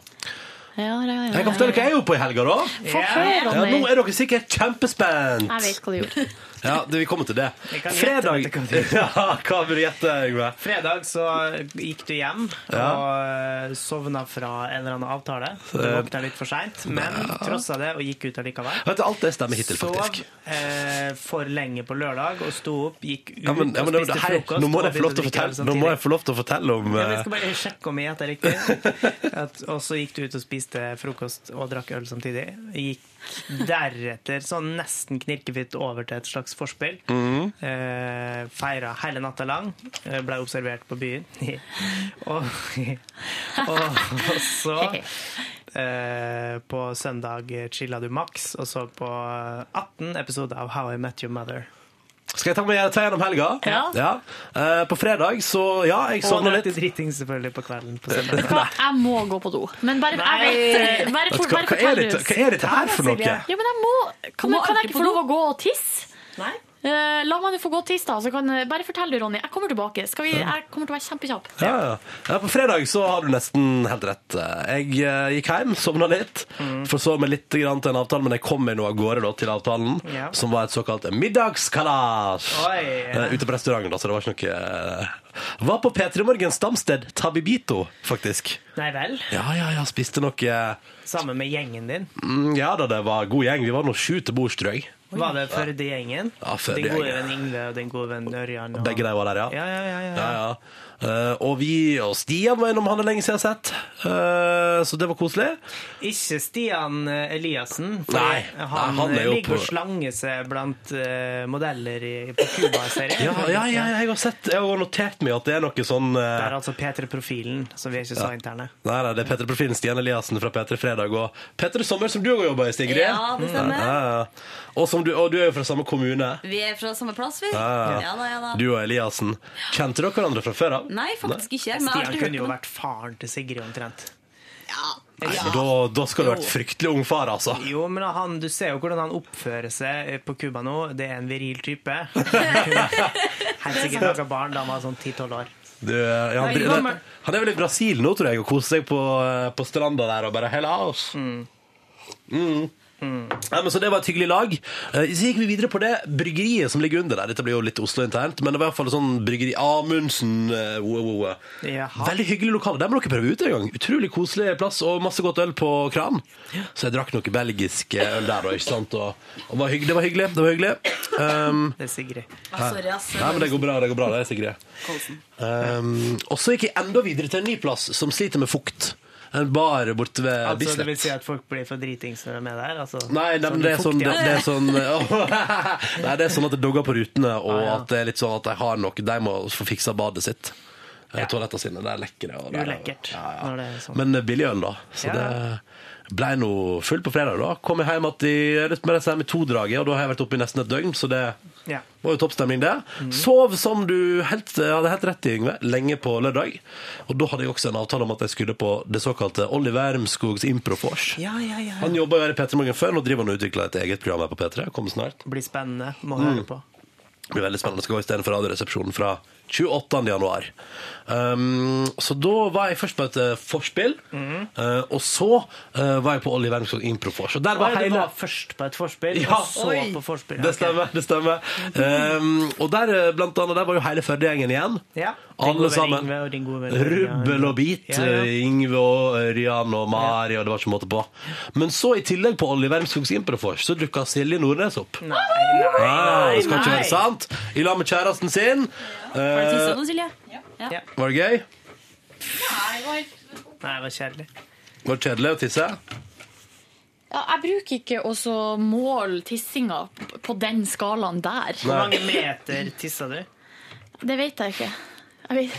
ja, ja, ja, Jeg kan fortelle hva jeg gjorde på i helga, da. Ja, nå er dere sikkert kjempespent. Jeg vet hva du gjorde. Ja, det, Vi kommer til det. Fredag. <laughs> Ja, Hva vil du gjette, Yngve? Fredag så gikk du hjem og eh, sovna fra en eller annen avtale. Du våkna litt for seint, men trossa det og gikk ut allikevel. Vet du, Alt det stemmer hittil, Sov faktisk. eh, for lenge på lørdag og sto opp, gikk ut Ja, men, ja, men, og spiste hei, frokost. nå, må jeg få lov til å fortelle, nå må jeg få lov til å fortelle om Ja, men jeg eh, skal bare sjekke om jeg gjetter riktig. <laughs> Og så gikk du ut og spiste frokost og drakk øl samtidig. Gikk <laughs> deretter sånn nesten knirkefritt over til et slags forspill. Mm. Eh, feira hele natta lang. Eh, Ble observert på byen. <laughs> og, og, og så <laughs> eh, På søndag chilla du maks og så på 18 episoder av How I Met Your Mother. Skal jeg ta, med, ta gjennom helga? Ja. Eh, på fredag så Ja, jeg Og sovna litt. litt. dritting selvfølgelig på kvelden. På. <laughs> Hva? Jeg må gå på do. Men bare, jeg vet, bare, for, Hva, bare hva, er fortell dette, hva er dette her for noe? Ja, men jeg må, kan, må kan jeg ikke få lov å gå og tisse? Nei, Eh, la meg nå få gå tirsdag, så kan bare fortell du, Ronny. Jeg kommer tilbake. Skal vi, jeg kommer til å være kjempekjapp. Ja, ja. ja, På fredag så har du nesten helt rett. Jeg uh, gikk hjem, sovna litt, forså meg litt grann til en avtale, men jeg kom meg nå av gårde da, til avtalen, Ja. som var et såkalt middagskalas. uh. Eh, Ute på restauranten, da, så det var ikke noe eh, Var på P3 Morgens stamsted Tabibito, faktisk. Nei vel? Ja, ja, ja, spiste noe Sammen med gjengen din. mm, Ja da, det var god gjeng. Vi var nå sju til bords, tror jeg. Var det Førde-gjengen? Ja, Førde-gjengen. gode venn Ingve og den gode venn Ørjan? Og... Begge de var der, ja. Ja, ja, ja, ja. Ja, ja. Eh, og vi og Stian var innom han er lenge siden jeg har sett, Eh, så det var koselig. Ikke Stian eh, Eliassen. for Nei, han, nei, han er jo ligger og slanger seg blant eh, modeller i, på Cuba-serien. Ja, ja, ja, jeg har sett Jeg har notert meg at det er noe sånn Det eh, er altså P3-profilen, så vi er ikke så interne. Nei, nei, det er Petter Profilen, Stian Eliassen fra P3 Fredag og Petter Sommer, som du òg jobber i, Sigrid. Ja, det stemmer. Ja, ja. Og, som du, og du er jo fra samme kommune. Vi er fra samme plass, vi. Ja, ja. Ja da, ja da. Du og Eliassen. Kjente dere hverandre fra før av? Nei, faktisk ikke. Men jeg har Stian hørt kunne jo om vært faren til Sigrid omtrent. Nei, da, da skal du ha vært fryktelig ung far, altså. Jo, men han, du ser jo hvordan han oppfører seg på Cuba nå. Det er en viril type. <laughs> Helt sikkert noen barn da han var sånn 10-12 år. Du, ja, han, Nei, han, han er vel i Brasil nå, tror jeg, og koser seg på, eh, på stranda der og bare Hella oss. Mm. Ja, men så Det var et hyggelig lag. Eh, Så gikk vi videre på det bryggeriet som ligger under der. Dette blir jo litt Oslo-internt, men det var i hvert fall sånn bryggeri Amundsen. eh, wow. Jaha. Veldig hyggelig lokale. Der må dere prøve ut en gang. Utrolig koselig plass og masse godt øl på kran. Så jeg drakk noe belgisk eh, øl der, da, ikke sant? Og, og var hygg- det var hyggelig. Det var hyggelig. Um, <laughs> Det er Sigrid. Ah, sorry, ass. Nei, men det går bra, det går bra, det er Sigrid. Kolsen. Um, og så gikk jeg enda videre til en ny plass som sliter med fukt. En bar borte ved Altså, det vil si at folk blir for dritings når de er med der? Altså, Nei, nei, men det er sånn, det, det er sånn <laughs> Nei, det er sånn at det dogger på rutene, og Ah, ja. at det er litt sånn at de har noe De må få fiksa badet sitt. Ja. Toalettene sine. Det. Og er- Ulekkert når det er sånn. Men er billig øl, da. Så Ja. det ble nå fullt på fredag. da Kom jeg hjem igjen med det i to-draget, og da har jeg vært oppe i nesten et døgn, så det Ja. var jo toppstemning, det. Mm. Sov, som du helt, hadde helt rett i, Yngve, lenge på lørdag. Og da hadde jeg også en avtale om at jeg skulle på det såkalte Oliver Wermskogs Improfors. Ja, ja, ja. Han jobba jo her i P3 Morgen før, nå driver han og utvikler et eget program her på P3. Kommer snart. Blir spennende. Må Mm. høre på. Det blir veldig spennende. Skal gå istedenfor Radioresepsjonen fra 28. januar. Um, så da var jeg først på et eh, forspill, Mhm. eh, og så eh, var jeg på Olli Wermskog Improfors. Og der var Oi, hele var først på et forspill, Ja. og så Oi. på forspill? Det stemmer. det stemmer um, Og der eh, blant annet, der var jo hele Førde-gjengen igjen. Ja. Din Alle venn sammen. Yngve og din gode venn Rubbel og bit. Ja, ja. eh, Yngve og Ørjan og Mari, og det var ikke måte på. Men så, i tillegg på Olli Wermskogs Improfors, så dukka Silje Nordnes opp. Nei, nei, Ah, nei, det skal ikke nei. være sant. I lag med kjæresten sin. Har du tissa nå, Silje? Ja. var det gøy? Nei, det var kjedelig. Var det kjedelig å tisse? Ja, jeg bruker ikke å måle tissinga på den skalaen der. Hvor mange meter tissa du? Det vet jeg ikke. Jeg vet,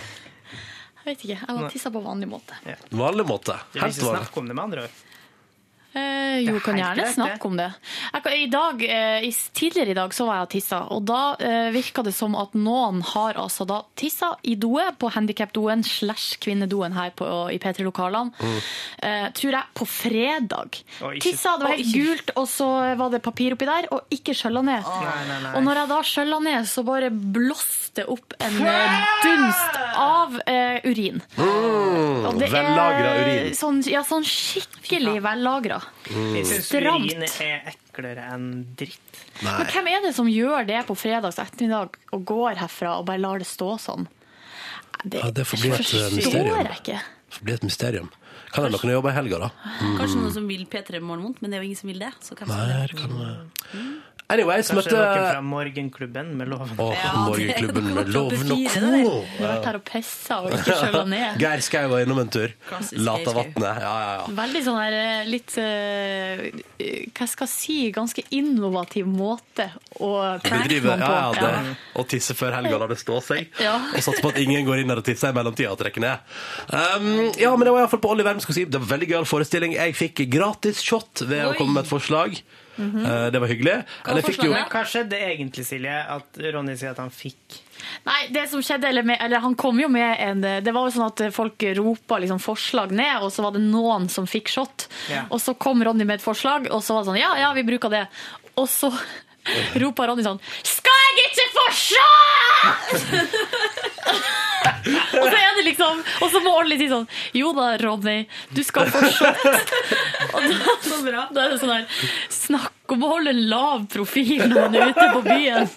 jeg vet ikke. Jeg var tissa på vanlig måte. Vanlig måte. Helt ikke vanlig. snakke om det, med andre ord. Eh, jo, kan gjerne greit, snakke om det. Jeg, i dag, eh, tidligere i dag så var jeg og tissa, og da eh, virka det som at noen har altså da tissa i doet, på handikapdoen slash kvinnedoen her på, i P3-lokalene, eh, tror jeg, på fredag. Ikke- Tissa, det var helt gult, og så var det papir oppi der, og ikke skjølla ned. Nei, nei, nei. Og når jeg da skjølla ned, så bare blåste opp en eh, dunst av eh, urin. Mm, Vellagra urin. Sånn, ja, sånn skikkelig vellagra. Syns Stramt. er eklere enn dritt. Men hvem er det som gjør det på fredags ettermiddag og går herfra og bare lar det stå sånn? Det, Ja, det får bli et, eh, mysterium. Det blir et mysterium. Kan hende noen jobber i helga, da. Kanskje noen som vil P3 Morgen vondt, men det er jo ingen som vil det. Så Nei, det kan... kan Anyways, Kanskje møtte noen fra morgenklubben med loven. Åh, Ja, det Morgenklubben med lov Loven og fire, det der. Har vært her og pissa og ikke kjøla ned. Geir Skau var innom en tur. Klassisk Latavatnet. Ja, ja, ja. Veldig sånn her eh, litt eh, Hva skal jeg si ganske innovativ måte å pranke driver, noen ja, på. ja, det, og tisse før helga, la det stå seg. Ja. Og satse på at ingen går inn der og tisser i mellomtida og trekker ned. Um, ja, men det var iallfall på Olli Wermskog si. Det var veldig gøyal forestilling. Jeg fikk gratis shot ved å Oi. komme med et forslag. Uh, det var hyggelig. Eller fikk jo forslaget? Hva skjedde egentlig, Silje? At Ronny sier at han fikk Nei, det som skjedde, eller, med, eller han kom jo med en Det var jo sånn at folk ropa liksom forslag ned, og så var det noen som fikk shot. Ja. Og så kom Ronny med et forslag, og så var det sånn Ja, ja, vi bruker det. Og så <laughs> ropa Ronny sånn Skal jeg fortsatt! <laughs> <laughs> og så er det liksom Og så må Olli si sånn Jo da, Ronny, du skal fortsatt. <laughs> og da, så bra. da er det sånn her Snakk om å holde lav profil når man er ute på byen.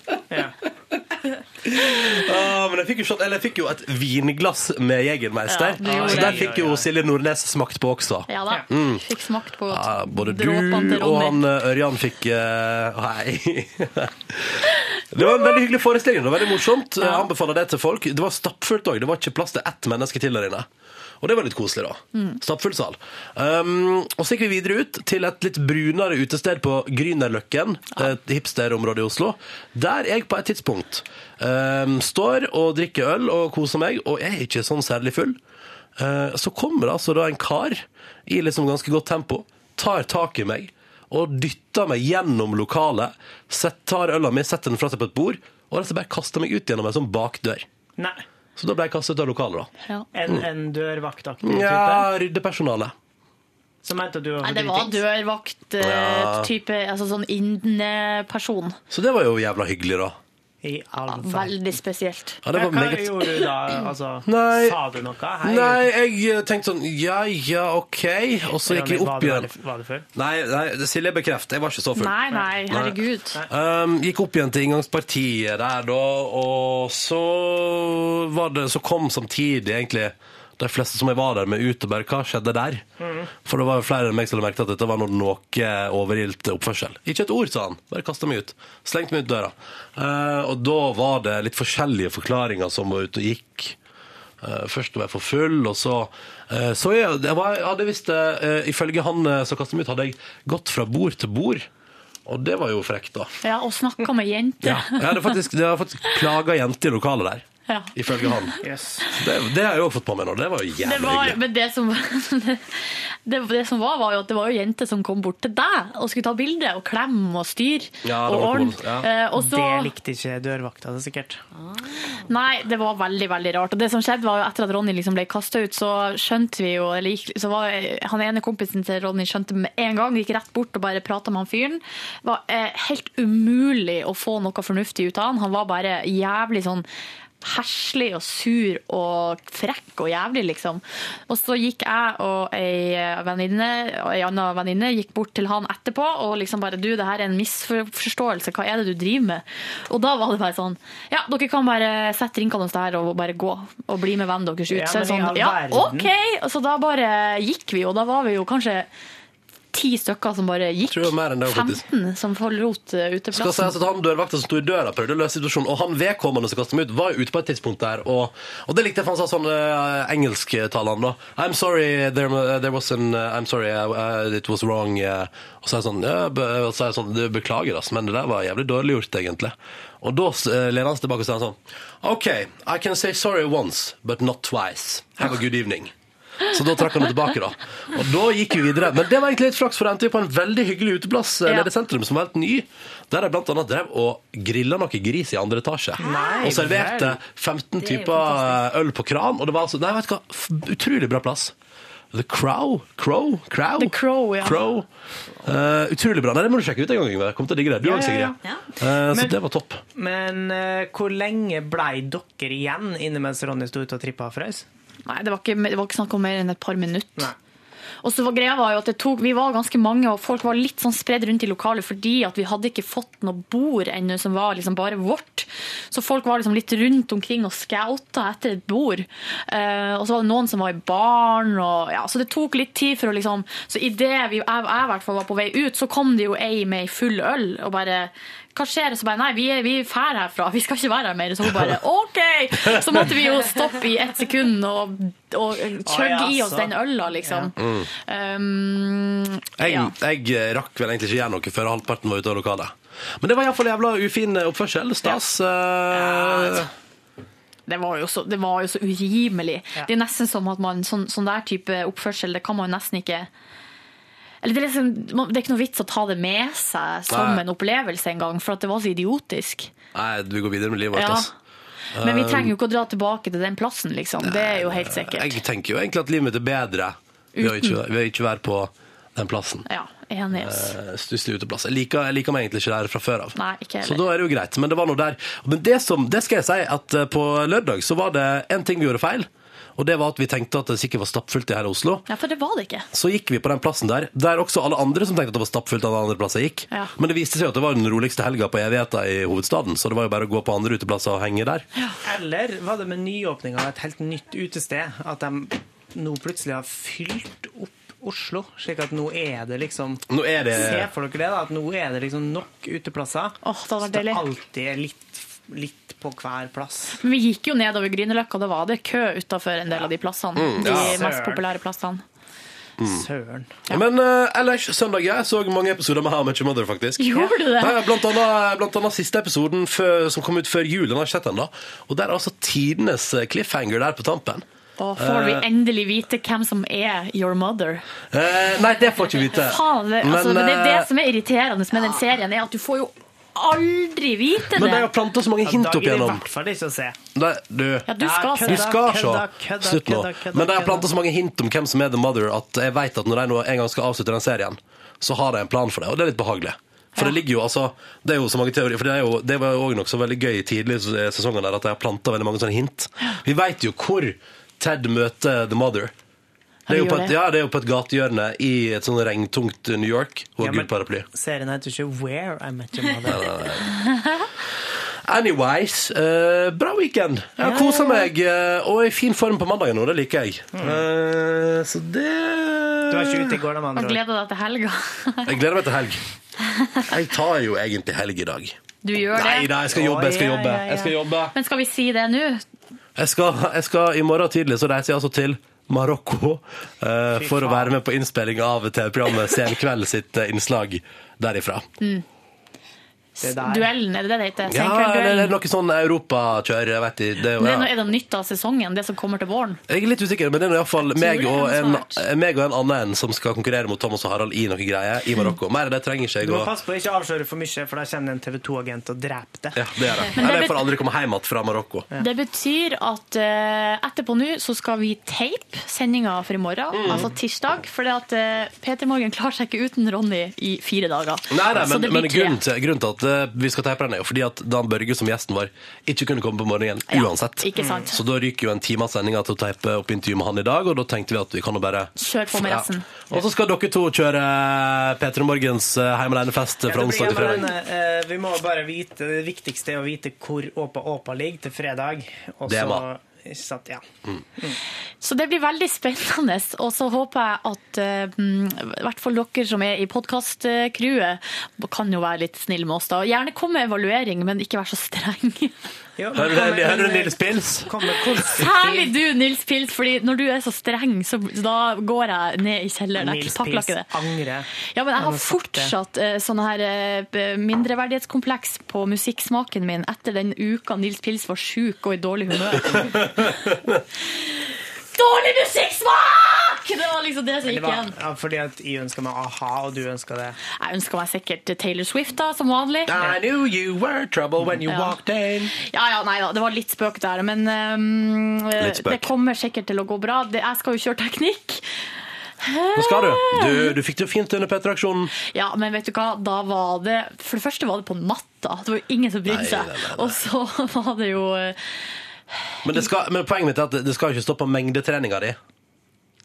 Ah, men jeg fikk, jo shot, eller jeg fikk jo et vinglass med Jegermeister. Ja, så der fikk jo Silje Nordnes smakt på også. Ja da. Mm. Fikk smakt på ah, både du og han eh, Ørjan fikk <laughs> uh, Hei. Det var en veldig hyggelig forestilling. Det var veldig morsomt. Jeg anbefaler det til folk. Det var stappfullt òg. Det var ikke plass til ett menneske til der inne. Og det var litt koselig, da. Mm. Stappfull sal. Um, og så gikk vi videre ut til et litt brunere utested på Grünerløkken, et hipsterområde i Oslo, der jeg på et tidspunkt um, står og drikker øl og koser meg, og jeg er ikke sånn særlig full. Uh, så kommer det altså da en kar i liksom ganske godt tempo, tar tak i meg og dytter meg gjennom lokalet, set, tar øla mi, setter den fra seg på et bord, og rett og slett bare kaster meg ut gjennom en sånn bakdør. Nei. Så da ble jeg kastet ut av lokalet, da. En, en dørvaktaktig type? Ja, ryddepersonale. Som mente du var Nei, det var? Dørvakt-type, altså sånn inneperson. Så det var jo jævla hyggelig, da. I all verden. Veldig spesielt. Ja, det var Hva meget- gjorde du da? Altså, <clears throat> Nei. Sa du noe? Hei, Nei, jeg tenkte sånn Ja, ja, OK. Og så gikk jeg opp igjen. Var du full? Nei, nei Silje bekrefter. Jeg var ikke så full. Nei, nei, herregud. Um, gikk opp igjen til inngangspartiet der, da, og så var det Så kom samtidig egentlig de fleste som jeg var der med, ut og bare Hva skjedde der? For det var jo flere enn meg som hadde merket at dette var noe, noe overilt oppførsel. Ikke et ord, sa han. Bare kasta meg ut. Slengte meg ut døra. Uh, og da var det litt forskjellige forklaringer som var ute og gikk. Uh, først var jeg for full, og så uh, Så jeg, jeg, var, jeg hadde visst Ifølge han som kastet meg ut, hadde jeg gått fra bord til bord. Og det var jo frekt, da. Ja, og snakka med jenter. Ja, det hadde faktisk, det var faktisk plaga jente i lokalet der. Ja. Ifølge han. Det, det har jeg òg fått på meg nå. Det var jo Det jævlig var, hyggelig. men det som, <laughs> det, det som var, var jo at det var jo jenter som kom bort til deg og skulle ta bilde og klemme og styre Ja, det og ordne. ja. Eh, Det likte ikke dørvakta, det er sikkert. nei, det var veldig veldig rart. Og det som skjedde var jo etter at Ronny liksom ble kasta ut, så skjønte vi jo eller gikk, så var Han ene kompisen til Ronny skjønte med en gang, gikk rett bort og bare prata med han fyren. Det var eh, helt umulig å få noe fornuftig ut av han. Han var bare jævlig sånn herselig og sur og frekk og jævlig, liksom. Og så gikk jeg og ei venninne, og ei anna venninne gikk bort til han etterpå og liksom bare Du, det her er en misforståelse, hva er det du driver med? Og da var det bare sånn Ja, dere kan bare sette drinkene hos der og bare gå og bli med vennen deres ut. Ja, så det sånn Ja. OK! Så da bare gikk vi, og da var vi jo kanskje ti stykker som bare gikk. Tror det var mer enn det, faktisk. 15 som forlot Skal uteplassen. sies at han dørvakta som sto i døra, prøvde å løse situasjonen. Og han vedkommende som kastet meg ut, var jo ute på et tidspunkt der. Og, og det likte jeg, for han sa sånn uh, engelsktalende, da. I'm sorry, there, there was an uh, I'm sorry, uh, it was wrong. Uh, og så er jeg sånn, ja, be, så er jeg sånn «Du, Beklager, ass, men det der var jævlig dårlig gjort, egentlig. Og da lener han seg tilbake og sier sånn OK, I can say sorry once, but not twice. Have a good evening. Så da trakk han det tilbake, da. Og da gikk vi videre. Men det var egentlig litt flaks, for da endte vi på en veldig hyggelig uteplass eh, Ja. nede i sentrum, som var helt ny. Der jeg blant annet drev og grilla noe gris i andre etasje. Nei, og serverte 15 er typer øl på kran. Og det var altså Nei, vet du hva. Utrolig bra plass. The Crow? Crow? Crow? The Crow, ja. Crow. Uh, utrolig bra. Nei, Det må du sjekke ut en gang. Yngve. Kom til å digge det. Du Ja, òg, ja, Sigrid. ja. Eh, så det var topp. Men uh, hvor lenge blei dere igjen inne mens Ronny sto ute og trippa og frøs? Nei, det var, ikke, det var ikke snakk om mer enn et par minutter. Nei. Og så var greia var jo at det tok, Vi var ganske mange, og folk var litt sånn spredd rundt i lokalet fordi at vi hadde ikke fått noe bord ennå som var liksom bare vårt. Så folk var liksom litt rundt omkring og scouta etter et bord. Uh, og så var det noen som var i baren. Og, ja, så det tok litt tid for å liksom Så idet jeg, jeg i hvert fall var på vei ut, så kom det jo ei med ei full øl og bare hva skjer? Så bare, nei, vi er, vi er herfra, vi skal ikke være her mer. Så hun bare, ok! Så måtte vi jo stoppe i ett sekund og, og kjøgge ah, ja, i oss den øla, liksom. Um, Jeg, ja. jeg eh, rakk vel egentlig ikke gjøre noe før halvparten var ute av lokalet. Men det var iallfall jævla ufin oppførsel. Stas. eh, Det var jo så, det var jo så urimelig. Det er nesten som at man, sånn, sånn der type oppførsel, det kan man jo nesten ikke eller det, er liksom, det er ikke noe vits å ta det med seg som Nei. en opplevelse engang, for at det var så idiotisk. Nei, vi går videre med livet vårt. Ja. ass. Men vi trenger jo ikke å dra tilbake til den plassen, liksom. Det er jo helt sikkert. Jeg tenker jo egentlig at livet mitt er bedre ved å ikke, ved å ikke være på den plassen. Ja, enig. Eh, Stusslig uteplass. Jeg liker, jeg liker meg egentlig ikke der fra før av. Nei, ikke heller. Så da er det jo greit. Men det var noe der. Men det, som, det skal jeg si, at eh, på lørdag så var det en ting vi gjorde feil. Og det var at vi tenkte at det sikkert var stappfullt i hele Oslo. Ja, for det var det ikke. Så gikk vi på den plassen der, der også alle andre som tenkte at det var stappfullt den andre plasser gikk. Ja. Men det viste seg at det var den roligste helga på evigheta i hovedstaden, så det var jo bare å gå på andre uteplasser og henge der. Eller var det med nyåpning av et helt nytt utested at de nå plutselig har fylt opp Oslo, slik at nå er det liksom Nå er det Se for dere det, da, at nå er det liksom nok uteplasser. Åh, det så det deilig. alltid er litt, litt på hver plass. Men vi gikk jo nedover Grünerløkka, da var det kø utafor en del av de plassene. Mm, de ja. mest populære plassene. Søren. Men uh, ellers, søndag jeg så mange episoder med How Much Your Mother, faktisk. Gjorde du det? Ja, blant, annet, blant annet siste episoden før, som kom ut før jul. Den har jeg ikke sett ennå. Og der er altså tidenes eh, cliffhanger der på tampen. Og får vi Eh. endelig vite hvem som er your mother. Eh, nei, det får ikke vi vite. Faen, det, altså, Men, det er det eh, som er irriterende med den serien, er at du får jo aldri vite det. Men de har planta så mange hint opp i igjennom. hvert fall ikke å se. Nei, du, Ja, du skal Ja, se du kødda, Slutt nå. Men de har planta så mange hint om hvem som er The Mother, at jeg vet at når de en gang skal avslutte den serien, så har de en plan for det, og det er litt behagelig. For det ligger jo, altså, det er jo så mange teorier, for det, er jo, det var jo også nokså veldig gøy tidlig i sesongen der, at de har planta veldig mange sånne hint. Vi vet jo hvor Ted møter The Mother. Det er, jo på et, ja, det er jo på et gatehjørne i et sånn regntungt New York. Og Ja, men- gul paraply. Serien heter ikke Where I Met Your <laughs> Mother. Anyways, uh, bra weekend. Jeg har kosa meg uh, og er i fin form på mandagen nå. Det liker jeg. Eh, så det Du var ikke ute i går, da, med Og andre ord. gleder deg til helga. <laughs> Jeg gleder meg til helg. <laughs> Jeg tar jo egentlig helg i dag. Du gjør Nei det. da, jeg skal jobbe. Jeg skal ja, jobbe. ja, ja. Jeg skal jobbe. Men skal vi si det nå? Jeg skal, jeg skal I morgen tidlig så reiser jeg altså til Marokko eh, for å være med på innspilling av TV-programmet Senkveld sitt eh, innslag derifra. Der. Duellen, er det det det heter? Ja, eller er noe sånn europakjør. Jeg vet ikke. Det, er det er noe- er det nytt av sesongen, det som kommer til våren? Jeg er litt usikker, men det er iallfall meg, og en- meg og en annen en som skal konkurrere mot Thomas og Harald i noe greier i Marokko. Mer av det trenger ikke jeg Du må å passe på å ikke avsløre for mye, for da kommer en TV 2-agent og dreper deg. Ja, det er det. Eller jeg får aldri komme hjem igjen fra Marokko. Det betyr at uh, etterpå nå så skal vi tape sendinga for i morgen, Mm. altså tirsdag. For at uh, Peter Morgen klarer seg ikke uten Ronny i fire dager. Nei, nei, Så men, det blir men tre. grunnen, til, grunnen til at eh, vi skal teipe den, er jo fordi at Dan Børge, som gjesten vår, ikke kunne komme på morgenen Ja, uansett. ikke sant. Så da ryker jo en time av sendinga til å teipe opp intervju med han i dag, og da tenkte vi at vi kan jo bare Kjør på med resten. Og så skal dere to kjøre P3 Morgens eh, Heim alene-fest Ja, fra onsdag til fredag. eh, vi må bare vite Det viktigste er å vite hvor Åpa Åpa ligger til fredag. Og Det så sant, ja. Så det blir veldig spennende. Og så håper jeg at mm, i hvert fall dere som er i podkast-crewet, kan jo være litt snille med oss. da. Gjerne kom med evaluering, men ikke vær så streng. <laughs> Jo, men Hører du hører du Nils Pils? Kom med konstruktiv- Særlig du, Nils Pils, fordi når du er så streng, så da går jeg ned i kjelleren. Jeg Nils takler Pils ikke det. angrer. Ja, men jeg har fortsatt eh, sånne her eh, mindreverdighetskompleks på musikksmaken min etter den uka Nils Pils var sjuk og i dårlig humør. <laughs> dårlig musikksmak! Det var liksom det som gikk igjen. ja, fordi at jeg ønska meg a-ha, og du ønska det. Jeg ønska meg sikkert Taylor Swift, da, som vanlig. I knew you were trouble when you Ja. walked in. Ja, ja, nei da, det var litt spøk der, men um, spøk. det kommer sikkert til å gå bra. Jeg skal jo kjøre teknikk. Nå skal du. Du, du fikk det fint under P3-aksjonen. Ja, men vet du hva, da var det For det første var det på natta. Det var jo ingen som brydde seg. Og så <laughs> var det jo eh, Men, det skal, men poenget mitt er at det skal ikke stoppe mengdetreninga di.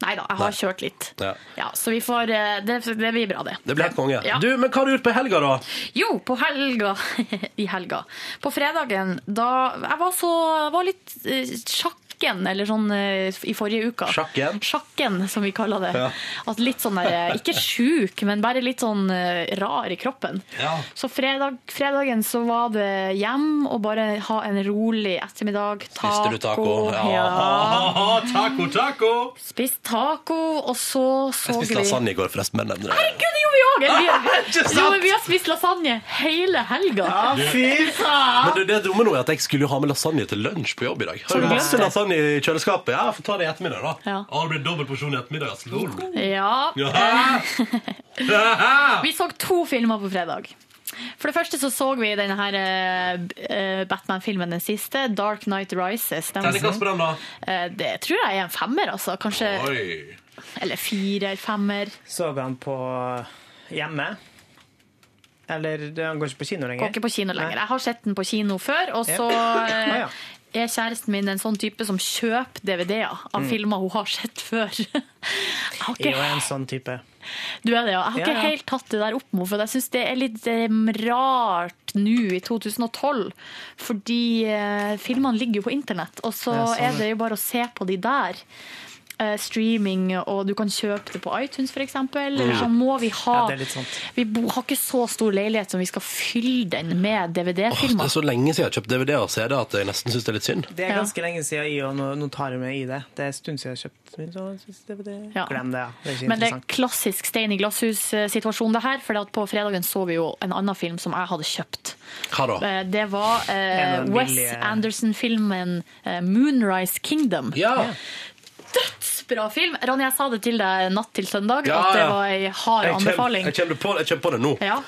Nei da, jeg har kjørt litt. Ja. Ja, så vi får eh, Det, det blir bra, det. Det blir helt konge. Ja. Du, men hva har du gjort på helga, da? Jo, på helga <laughs> I helga. På fredagen, da Jeg var så var litt eh, sjakken, eller sånn eh, i forrige uke. Sjakken? Sjakken, som vi kaller det. Ja. At litt sånn der, eh, Ikke sjuk, men bare litt sånn eh, rar i kroppen. Ja. Så fredag, fredagen så var det hjem og bare ha en rolig ettermiddag. Spiste du taco? Ja. <laughs> taco, taco! Spist taco, og så så vi Jeg spiste lasagne i går, forresten. Men. Herregud, det gjorde vi òg! Vi, <laughs> vi har spist lasagne hele helga. fy <laughs> faen! Men det, det dumme nå er at jeg skulle jo ha med lasagne til lunsj på jobb i dag. Har du masse glemt i kjøleskapet? Ja, Få ta det i ettermiddag, da. Ja. Å, det blir dobbel porsjon i ettermiddag. ass. Lol. Ja. Ja. <laughs> Vi så to filmer på fredag. For det første så så vi denne her uh, Batman-filmen, den siste, Dark Night Rises. Den, Terningkast på den, da. Uh, det tror jeg er en femmer, altså. Kanskje Oi. Eller firer, femmer. Så vi han på Hjemme? Eller han går ikke på kino lenger? Går ikke på kino lenger. Jeg har sett den på kino før, og Ja. så Ah, eh, ja. Er kjæresten min en sånn type som kjøper DVD-er av Mm. filmer hun har sett før. <laughs> Jeg har Jeg er jo en sånn type. du er det, ja. Jeg har Ja, ikke ja. helt tatt det der opp med for jeg syns det er litt eh, rart nå i 2012. Fordi eh, filmene ligger jo på internett, og så Ja, sånn, er det jo bare å se på de der. Eh, streaming, og du kan kjøpe det på iTunes f.eks. Eller Ja. så må vi ha Ja, det er litt sant. Vi bo, har ikke så stor leilighet som vi skal fylle den med DVD-filmer. DVD-filmer. er så lenge siden jeg har kjøpt DVD og CD at jeg nesten syns det er litt synd. Det er ganske lenge siden jeg, og nå, tar jeg med i det. Det er en stund siden jeg har kjøpt min så- så DVD. Ja. Glem det, ja. Det er ikke Men det er klassisk stein i glasshus-situasjon, det her. For på fredagen så vi jo en annen film som jeg hadde kjøpt. Hva da? Eh, Det var eh, Wes billige- Anderson-filmen eh, 'Moonrise Kingdom'. Ja dødsfett! Dødsbra film! Ronny, jeg sa det til deg natt til søndag, Ja, at det var ei hard Jeg kjem- anbefaling. Jeg kommer på, jeg kommer på det nå. Ja.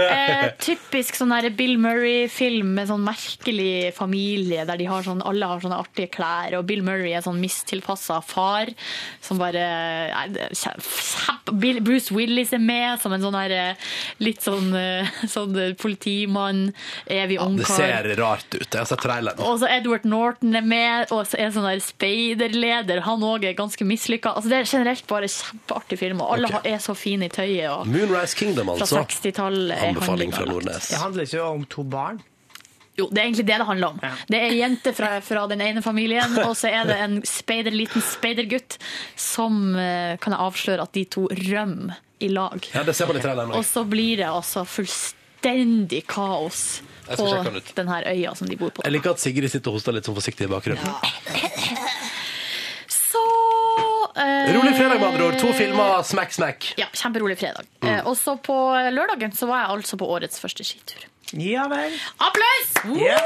eh, <laughs> typisk sånn der Bill Murray-film med sånn merkelig familie, der de har sånn, alle har sånne artige klær, og Bill Murray er sånn mistilpassa far som bare nei, Bruce Willis er med som en sånn her eh, litt sånn, eh, <laughs> sånn politimann, evig Det ser rart ut. Jeg har sett traileren. Og så Edward Norton er med, og så er sånn der speiderleder. Han òg er ganske mislykka. Altså, det er generelt bare kjempeartig film, og alle okay. er så fine i tøyet. Og Moonrise Kingdom, fra altså. 60-tallet er Anbefaling fra. Nordnes. Det handler ikke om to barn. Jo, det er egentlig det det handler om. Det er ei jente fra, fra den ene familien, og så er det en speider, liten speidergutt som eh, kan jeg avsløre at de to rømmer i lag. Ja, det ser man i traileren. Og så blir det altså fullstendig kaos på den her øya som de bor på. Jeg liker at Sigrid sitter og hoster litt sånn forsiktig i bakgrunnen. Så eh, Rolig fredag, med andre ord. To filmer, smekk, smekk. Ja, kjemperolig fredag. Mm. Eh, og så på lørdagen så var jeg altså på årets første skitur. Ja vel. Applaus! Ja.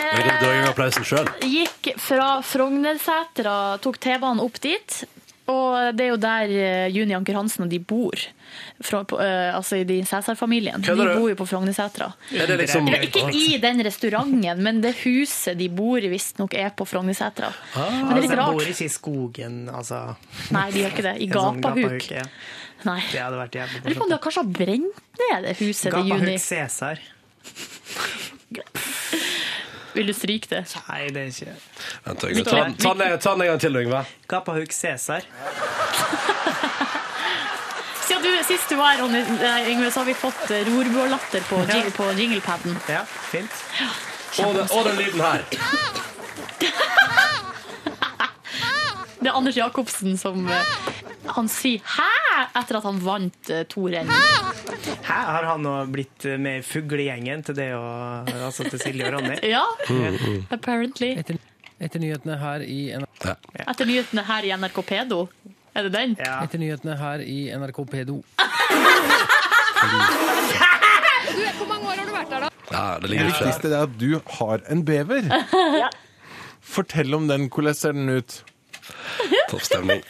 Jeg drar i applausen sjøl. Gikk fra Frognersetra, tok T-banen opp dit. Og det er jo der eh, Juni Anker Hansen og de bor. Fra, på, uh, altså i de Cæsar-familien. De bor jo på Frognersetra. Er liksom ikke i den restauranten, men det huset de bor i, visstnok er på Frognersetra. Ah. Men det er litt Altså, de bor ikke i skogen, altså. Nei, de gjør ikke det. I <laughs> gapahuk. sånn Gapahuk. ja. Nei. Det hadde vært jævlig lurer på om det kanskje har brent ned det huset til Juni. Gapahuk Cæsar. <laughs> Vil du stryke det? Nei, det er ikke Vent, jeg, Ta, ta, den- ta den en gang til, Yngve. Gapahuk Cæsar. <laughs> Siden du, sist du var her, eh, Yngve, så har vi fått eh, på, ja. på jinglepaden. Ja, fint. Og den, og den lyden her. <laughs> Det er Anders Jacobsen som eh, Han sier 'hæ?' etter at han vant eh, to renn. Hæ, har han nå blitt med i fuglegjengen til det og altså til Silje og Ronny? <laughs> Ja, Mm. apparently. Etter, etter nyhetene her i NRK Etter nyhetene her i NRK Pedo. Er det den? Etter nyhetene her i NRK Pedo. <laughs> du, Hvor mange år har du vært der, da? Ja, det Det viktigste er at du har en bever. <laughs> Fortell om den. Hvordan ser den ut? Topp stemning.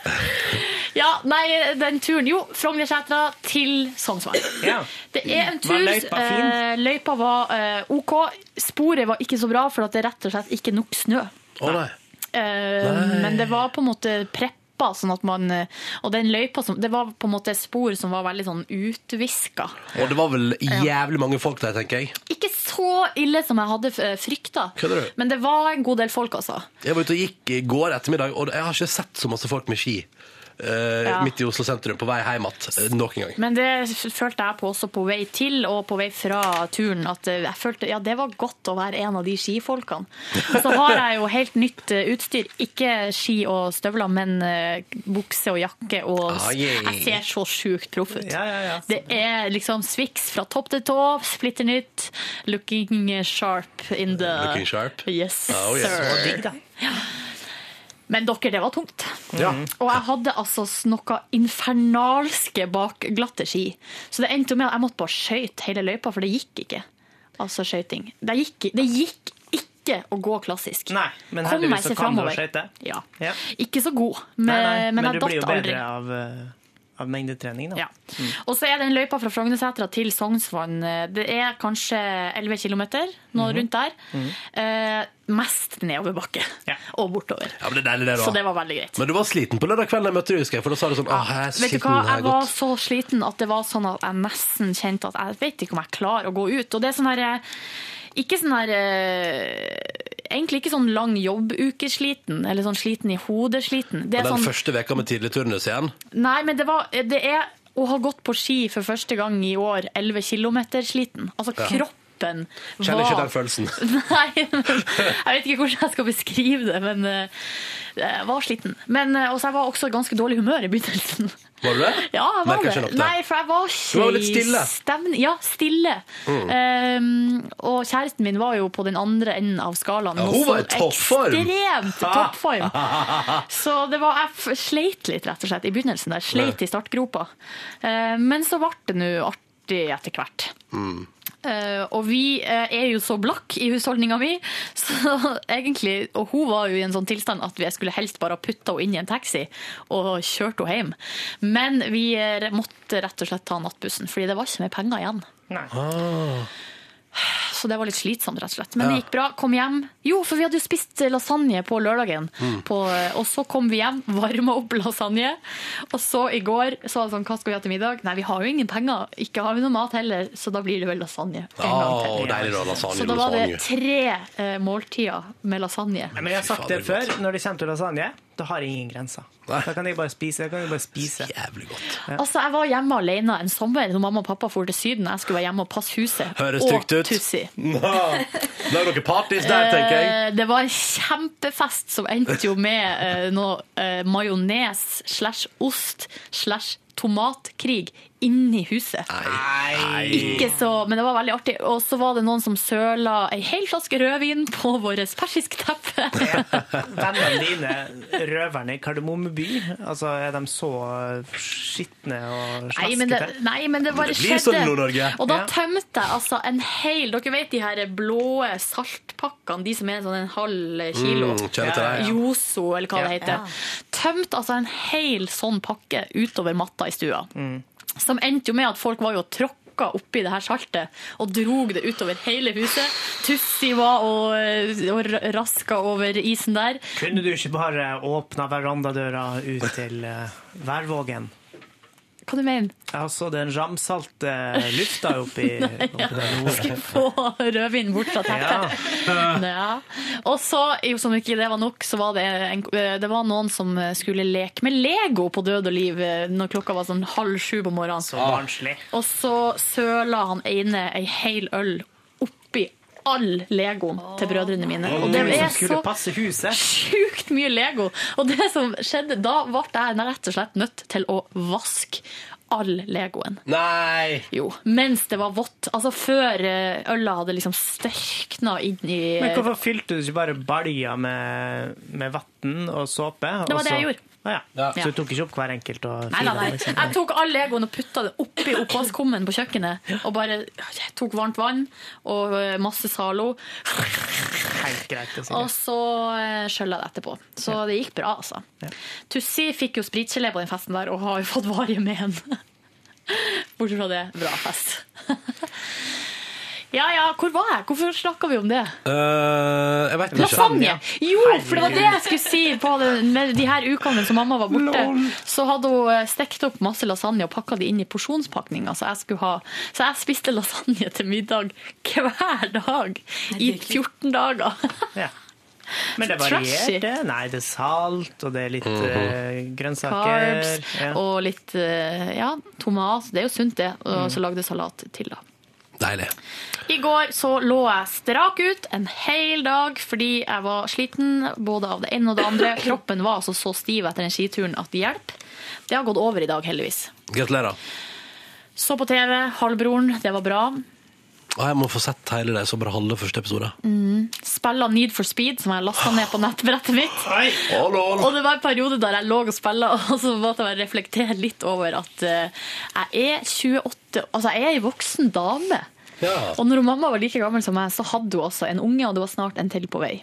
Ja, nei, den turen Jo, Frognersetra til Sognsvann. Ja. Det er en tur. Var løypa fin? eh, løypa var eh, OK. Sporet var ikke så bra, for at det er rett og slett ikke nok snø. Å nei. Eh, Nei. men det var på en måte preppa, sånn at man eh, Og den løypa som Det var på en måte spor som var veldig sånn utviska. Og det var vel jævlig mange folk der, tenker jeg. Ikke så ille som jeg hadde eh, frykta, Kødder du? men det var en god del folk, altså. Jeg var ute og gikk i går ettermiddag, og jeg har ikke sett så masse folk med ski Ja. midt i Oslo sentrum på vei hjem igjen noen gang. Men det følte jeg på også på vei til og på vei fra turen. At eh, jeg følte, ja, det var godt å være en av de skifolkene. Så har jeg jo helt nytt eh, utstyr. Ikke ski og støvler, men eh, bukse og jakke. Og Ah, jeg ser så sjukt proff ut. Ja, ja, ja. Det er liksom Swix fra topp til tå, splitter nytt. Looking sharp in the Looking sharp? Yes, Oh, yes. sir. Så digg, da. Men dere, det var tungt. Ja. Og jeg hadde altså noe infernalske bak glatte ski. Så det endte jo med at jeg måtte bare skøyte hele løypa, for det gikk ikke. Altså skøyting. Det gikk, det gikk ikke å gå klassisk. Nei, men Kom meg fremover. skøyte. Ja. Ja. Ikke så god, men, Nei, nei, men, men jeg du blir jo datt aldri. bedre av, eh, av mengdetrening. Da. Ja. Og så er den løypa fra Frognersetra til Sognsvann eh, Det er kanskje 11 km, noe Mhm. rundt der. Mm. Eh, mest nedoverbakke og bortover. Ja, men det er deilig, det, da. Så det var veldig greit. Men du var sliten på lørdag kveld, jeg møtte deg, husker jeg, for da sa du sånn ah, jeg er Vet du hva, jeg jeg var gått. så sliten at det var sånn at jeg nesten kjente at jeg vet ikke om jeg klarer å gå ut. Og det er sånn her Ikke sånn her eh, Egentlig ikke sånn lang jobbukesliten, eller sånn sliten i hodet sliten. Det er den sånn, første veka med tidlig turnus igjen. Nei, men det, var, det er å ha gått på ski for første gang i år 11 km sliten. Altså Ja. Kroppen Kjenner ikke den følelsen. <laughs> Nei, men jeg vet ikke hvordan jeg skal beskrive det, men eh, jeg var sliten. Men eh, også, jeg var også i ganske dårlig humør i begynnelsen. Var du det? <laughs> Ja, jeg var Merker det. Nei, for jeg var Du var litt stille. Stemn, Ja, stille. Mm. Um, og kjæresten min var jo på den andre enden av skalaen. Ja, hun var i toppform. Ekstremt toppform. <laughs> Så det var, jeg sleit litt, rett og slett, i begynnelsen. der. Sleit i startgropa. Uh, men så ble det nå artig etter hvert. Mm. Uh, og vi uh, er jo så blakk i husholdninga mi, <laughs> så egentlig Og hun var jo i en sånn tilstand at vi skulle helst bare ha putta henne inn i en taxi og kjørt henne hjem. Men vi uh, måtte rett og slett ta nattbussen, fordi det var ikke mer penger igjen. Ah. Så det var litt slitsomt, rett og slett. Men Ja. det gikk bra. Kom hjem. Jo, for vi hadde jo spist lasagne på lørdagen. Mm. På, og så kom vi hjem, varma opp lasagne. Og så i går så var det sånn, hva skal vi ha til middag? Nei, vi har jo ingen penger. Ikke har vi noe mat heller, så da blir det vel lasagne. en gang til. Deilig da, lasagne. Så da var det tre eh, måltider med lasagne. Men jeg har sagt det før, når det kommer til lasagne, da har ingen grenser. Da kan jeg bare spise. Kan jeg bare spise. Jævlig godt. Altså, Jeg var hjemme alene en sommer når mamma og pappa dro til Syden. Jeg skulle være hjemme og passe huset. Høres og trygt ut. Tussi. <laughs> Det er noen parties der, tenker jeg. Eh, Det var en kjempefest som endte jo med uh, noe uh, majones slash ost slash tomatkrig inni huset. Ikke så, men det var veldig artig. Og så var det noen som søla ei hel flaske rødvin på vårt persisk teppe. <laughs> Vennene dine, røverne i Kardemommeby, altså er de så skitne og Nei men, det, slaskete? nei, men det bare Det blir skjedde. sånn Nord-Norge. Og da tømte jeg altså en hel Dere vet de her blå saltpakkene, de som er sånn en halv kilo? Mm, ja. Joso, eller hva det Ja. heter. Tømte altså en hel sånn pakke utover matta i stua. Som endte jo med at folk var jo tråkka oppi det her saltet og drog det utover hele huset. Tussi var og, og raska over isen der. Kunne du ikke bare åpna verandadøra ut til uh, Værvågen? Hva du mener Altså, så den ramsalte lufta oppi, <laughs> oppi der nord. Få rødvin bort fra teppet. Ja. Og så, som ikke det var nok, så var det, en, det var noen som skulle leke med Lego på død og liv eh, når klokka var sånn halv sju på morgenen. Så barnslig. Og så søla han ene ei hel øl all legoen til brødrene mine. Og det er så sjukt mye Lego. Og det som skjedde, da ble jeg rett og slett nødt til å vaske all Legoen. Nei! Jo, mens det var vått. Altså før eh, øla hadde liksom størkna inn i Men hvorfor fylte du ikke bare balja med, med vann og såpe? Det var det jeg gjorde. Ah, ja. Ja. Så du tok ikke opp hver enkelt og Nei, nei, nei. liksom? Jeg tok all Legoen og putta det oppi oppvaskkummen på kjøkkenet. Og bare tok varmt vann og eh, masse Zalo. Og så eh, skjølla jeg det etterpå. Så det gikk bra, altså. Tussi fikk jo spritgelé på den festen der og har jo fått varige men. <laughs> Bortsett fra det, bra fest. <laughs> Ja ja, hvor var jeg? Hvorfor snakka vi om det? Uh, jeg vet ikke. Lasagne! Jo, for det var det jeg skulle si på det, med de her ukene som mamma var borte. Så hadde hun eh, stekt opp masse lasagne og pakka det inn i porsjonspakninger. Så jeg, ha, så jeg spiste lasagne til middag hver dag i 14 dager. Men det <laughs> varierte. Nei, det er salt, og det er litt Mhm. eh, grønnsaker. Carbs Ja. og litt ja, tomat. Det er jo sunt, det. Og Mm. så lagde salat til, da. Deilig. I går så lå jeg strak ut en hel dag fordi jeg var sliten både av det ene og det andre. <laughs> Kroppen var altså så stiv etter den skituren at det hjelper. Det har gått over i dag, heldigvis. Gratulerer. Så på TV, Halvbroren, det var bra. Og jeg må få sett hele det, så bare halve første episode. Mm. Spilla Need for Speed, som jeg lasta ned på nettbrettet mitt. <sighs> Å, lol. Og det var en periode der jeg lå og spilla, <laughs> og så måtte jeg reflektere litt over at eh, jeg er 28 Altså, jeg er ei voksen dame. Og når mamma var like gammel som meg, så hadde hun også en unge, og det var snart en til på vei.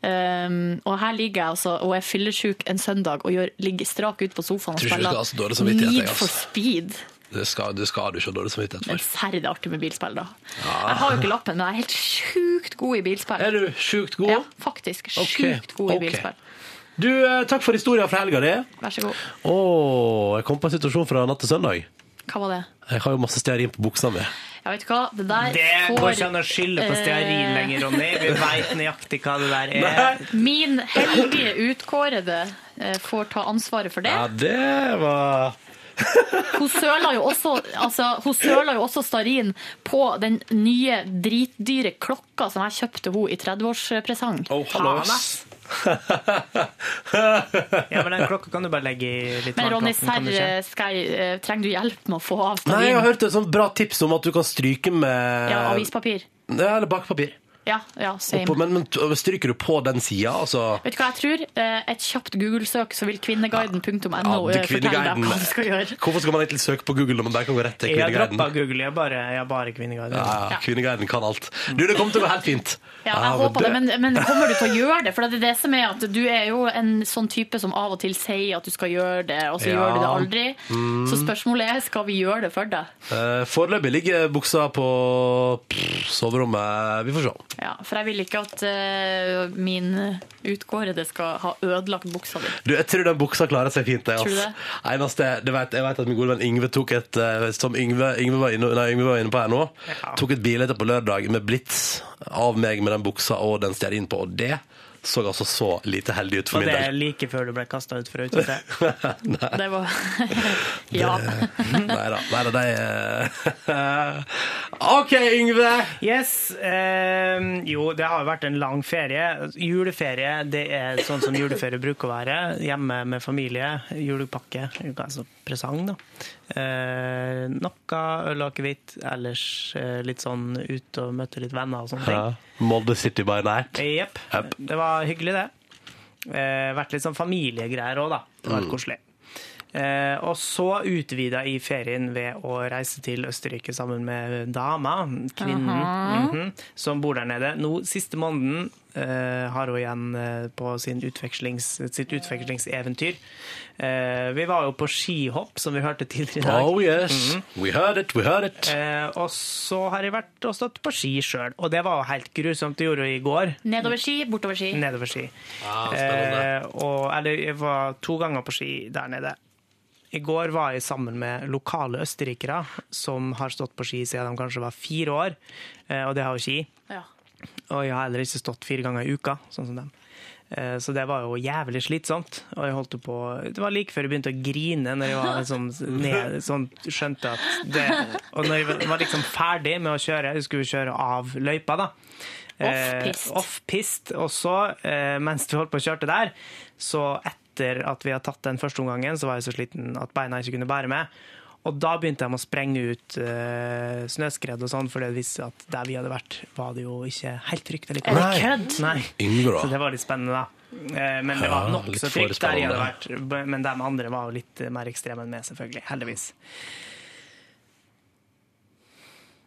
Um, og her ligger jeg altså, og er fyllesyk en søndag og gjør, ligger strak ut på sofaen og spiller altså Need for. Speed. Det skal, det skal du ikke ha dårlig samvittighet Men for. serr, det er artig med bilspill, da. Jeg har jo ikke lappen, men jeg er helt sjukt god i bilspill. Er du sjukt god? Ja, faktisk. Sjukt god i bilspill. Du, eh, takk for historien fra helga di. Vær så god. Å, jeg kom på en situasjon fra natt til søndag. Hva var det? Jeg har jo masse stearin på buksa mi. Jeg vet hva, det der Det får går ikke an å skylde på stearin eh, lenger, Ronny. Vi <laughs> veit nøyaktig hva det der er. Min heldige utkårede eh, får ta ansvaret for det. Ja, det var <laughs> Hun søla jo også, altså, hun søla jo også starin på den nye dritdyre klokka som jeg kjøpte henne i 30-årspresang. Oh, hallo. <laughs> Ja, men den klokka kan du bare legge i litt Men Ronny, serr, eh, trenger du hjelp med å få av Nei, jeg har hørt et sånt bra tips om at du kan stryke med Ja, avispapir. Ja, eller bakpapir. Ja, ja, same. Oppå, men, men stryker du på den sida, altså Vet du hva jeg tror? Eh, Et kjapt Google-søk, så vil kvinneguiden.no Ja, eh, fortelle deg hva du skal gjøre. Hvorfor skal man egentlig søke på Google når man der kan gå rett til Kvinneguiden? Jeg har droppa Google, jeg er bare, jeg bare Kvinneguiden. Ja, ja, Kvinneguiden kan alt. Du, det kommer til å gå helt fint. Ja, jeg håper det, men, men kommer du til å gjøre det? For det er det som er at du er jo en sånn type som av og til sier at du skal gjøre det, og så Ja. gjør du det aldri. Mm. Så spørsmålet er, skal vi gjøre det for deg? Eh, Foreløpig ligger buksa på pff, soverommet. Vi får se. Ja, for jeg vil ikke at uh, min utkårede skal ha ødelagt buksa di. Du, jeg tror den buksa klarer seg fint. Jeg, Tror du det? Eneste, du vet, jeg vet at min gode venn Yngve tok et uh, Som Yngve, Yngve, var, inne, nei, Yngve var inne på her nå. Tok et bilde på lørdag med blits av meg med den buksa og den stearin på, og det så altså så lite heldig ut for Og min det er like før du ble kasta ut fra utestedet. <laughs> Det var <laughs> Ja. <laughs> Nei da. Nei da, det er OK, Yngve! Yes. Um, jo, det har jo vært en lang ferie. Juleferie det er sånn som juleferie bruker å være. Hjemme med familie. Julepakke. Altså presang, da. Eh, noe øl og akevitt. Ellers eh, litt sånn ut og møte litt venner og sånne ting. Ja. Molde City by night. Jepp. Det var hyggelig, det. Eh, vært litt sånn familiegreier òg, da. Det var Mm. koselig. Eh, og så utvida i ferien ved å reise til Østerrike sammen med dama, kvinnen, mm -hmm, som bor der nede. Nå, siste måneden har hun igjen eh, på sin utvekslings, sitt utvekslingseventyr. Eh, vi var jo på skihopp, som vi hørte tidligere i dag. Oh yes, Mhm. we heard it, we heard it. Eh, og så har jeg vært og stått på ski sjøl, og det var jo helt grusomt. Det gjorde hun i går. Nedover ski, bortover ski. Nedover ski. Ah. Eh, og, eller jeg var to ganger på ski der nede. I går var jeg sammen med lokale østerrikere som har stått på ski siden de kanskje var fire år, eh, og det har jo ski. Ja. Og jeg har heller ikke stått fire ganger i uka, sånn som dem. Eh, Så det var jo jævlig slitsomt. Og jeg holdt på Det var like før jeg begynte å grine, når jeg var liksom ned, sånn, skjønte at det Og når jeg var liksom ferdig med å kjøre, jeg skulle kjøre av løypa, da. Eh, Off-pist. Off-pist. Og så, eh, mens vi holdt på å kjørte der, så etter at vi hadde tatt den første omgangen, så var jeg så sliten at beina ikke kunne bære med. Og da begynte de å sprenge ut uh, snøskred og sånn, for det viste at der vi hadde vært, var det jo ikke helt trygt. eller Er Nei. kødd? Nei. Så det var litt spennende, da. Eh, Men det var nok så trygt der jeg hadde vært. Men de andre var jo litt mer ekstreme enn meg, selvfølgelig. Heldigvis.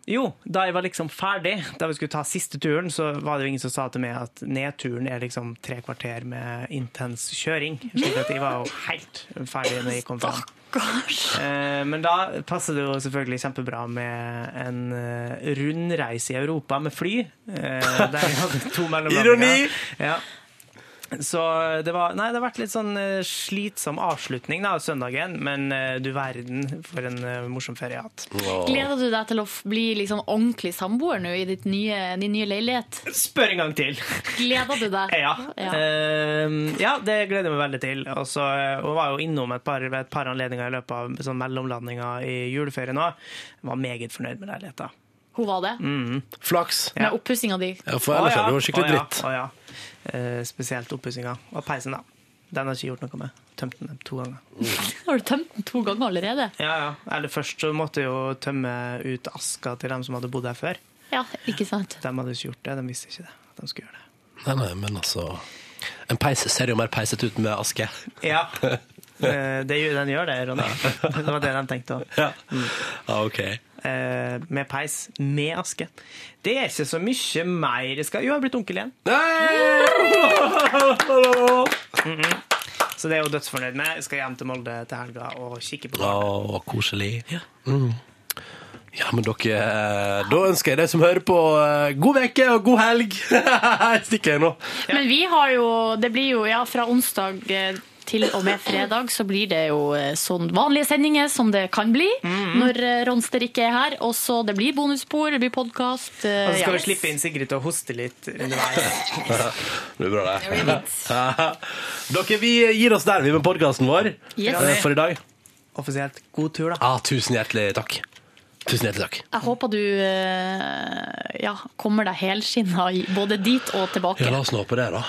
Jo, da jeg var liksom ferdig, da vi skulle ta siste turen, så var det jo ingen som sa til meg at nedturen er liksom tre kvarter med intens kjøring. Slik at jeg var jo helt ferdig når jeg kom fram. Eh, Men da passer det jo selvfølgelig kjempebra med en eh, rundreise i Europa med fly. eh, Der jeg hadde to mellomlandinger. Ironi! Ja. Så det var Nei, det har vært litt sånn eh, slitsom avslutning da, søndagen, men eh, du verden for en eh, morsom ferie jeg har hatt. Gleder du deg til å bli liksom ordentlig samboer nå i ditt nye, din nye leilighet? Spør en gang til! Gleder du deg? <laughs> Ja. Ja. Uh, ja, det gleder jeg meg veldig til. Og så eh, hun var jo innom et par, et par anledninger i løpet av sånn mellomlandinger i juleferien òg. Var meget fornøyd med leiligheta. Hun var det? Mm. Flaks. Med oppussinga di? Ja, for ellers er det jo skikkelig Å ja, dritt. å ja. Eh, spesielt oppussinga. Og peisen, da. Den har jeg ikke gjort noe med. Tømt den to ganger. <laughs> Har du tømt den to ganger allerede? Ja, ja. Eller først så måtte jeg jo tømme ut aska til dem som hadde bodd her før. Ja, ikke sant? De hadde ikke gjort det. De visste ikke det. at De skulle gjøre det. Nei, nei, men altså En peis ser jo mer peiset ut med aske. <laughs> Ja. Eh, det, den gjør det, Ronny. <laughs> Det var det de tenkte òg. Ja. Ah, OK. Eh, med peis, med aske. Det er ikke så mye mer jeg skal Jo, jeg har blitt onkel igjen. Mhm. Så det er jeg jo dødsfornøyd med. Jeg skal hjem til Molde til helga og kikke på barnet. Å, koselig. Mm. Ja, men dere eh, Da ønsker jeg deg som hører på, eh, god uke og god helg. <laughs> Stikker jeg nå. Men vi har jo Det blir jo ja, fra onsdag til og med fredag så blir det jo eh, sånn vanlige sendinger som det kan bli når eh, Ronster ikke er her. Og så det blir bonusspor, det blir podkast. Og så skal vi slippe inn Sigrid til å hoste litt underveis. <laughs> Det blir bra, det. <laughs> Dere, vi gir oss der, vi, med podkasten vår Yes. eh, for i dag. Offisielt god tur, da. Ah, tusen hjertelig takk. Tusen hjertelig takk. Jeg håper du eh, ja, kommer deg helskinna både dit og tilbake. Ja, la oss nå på det, da.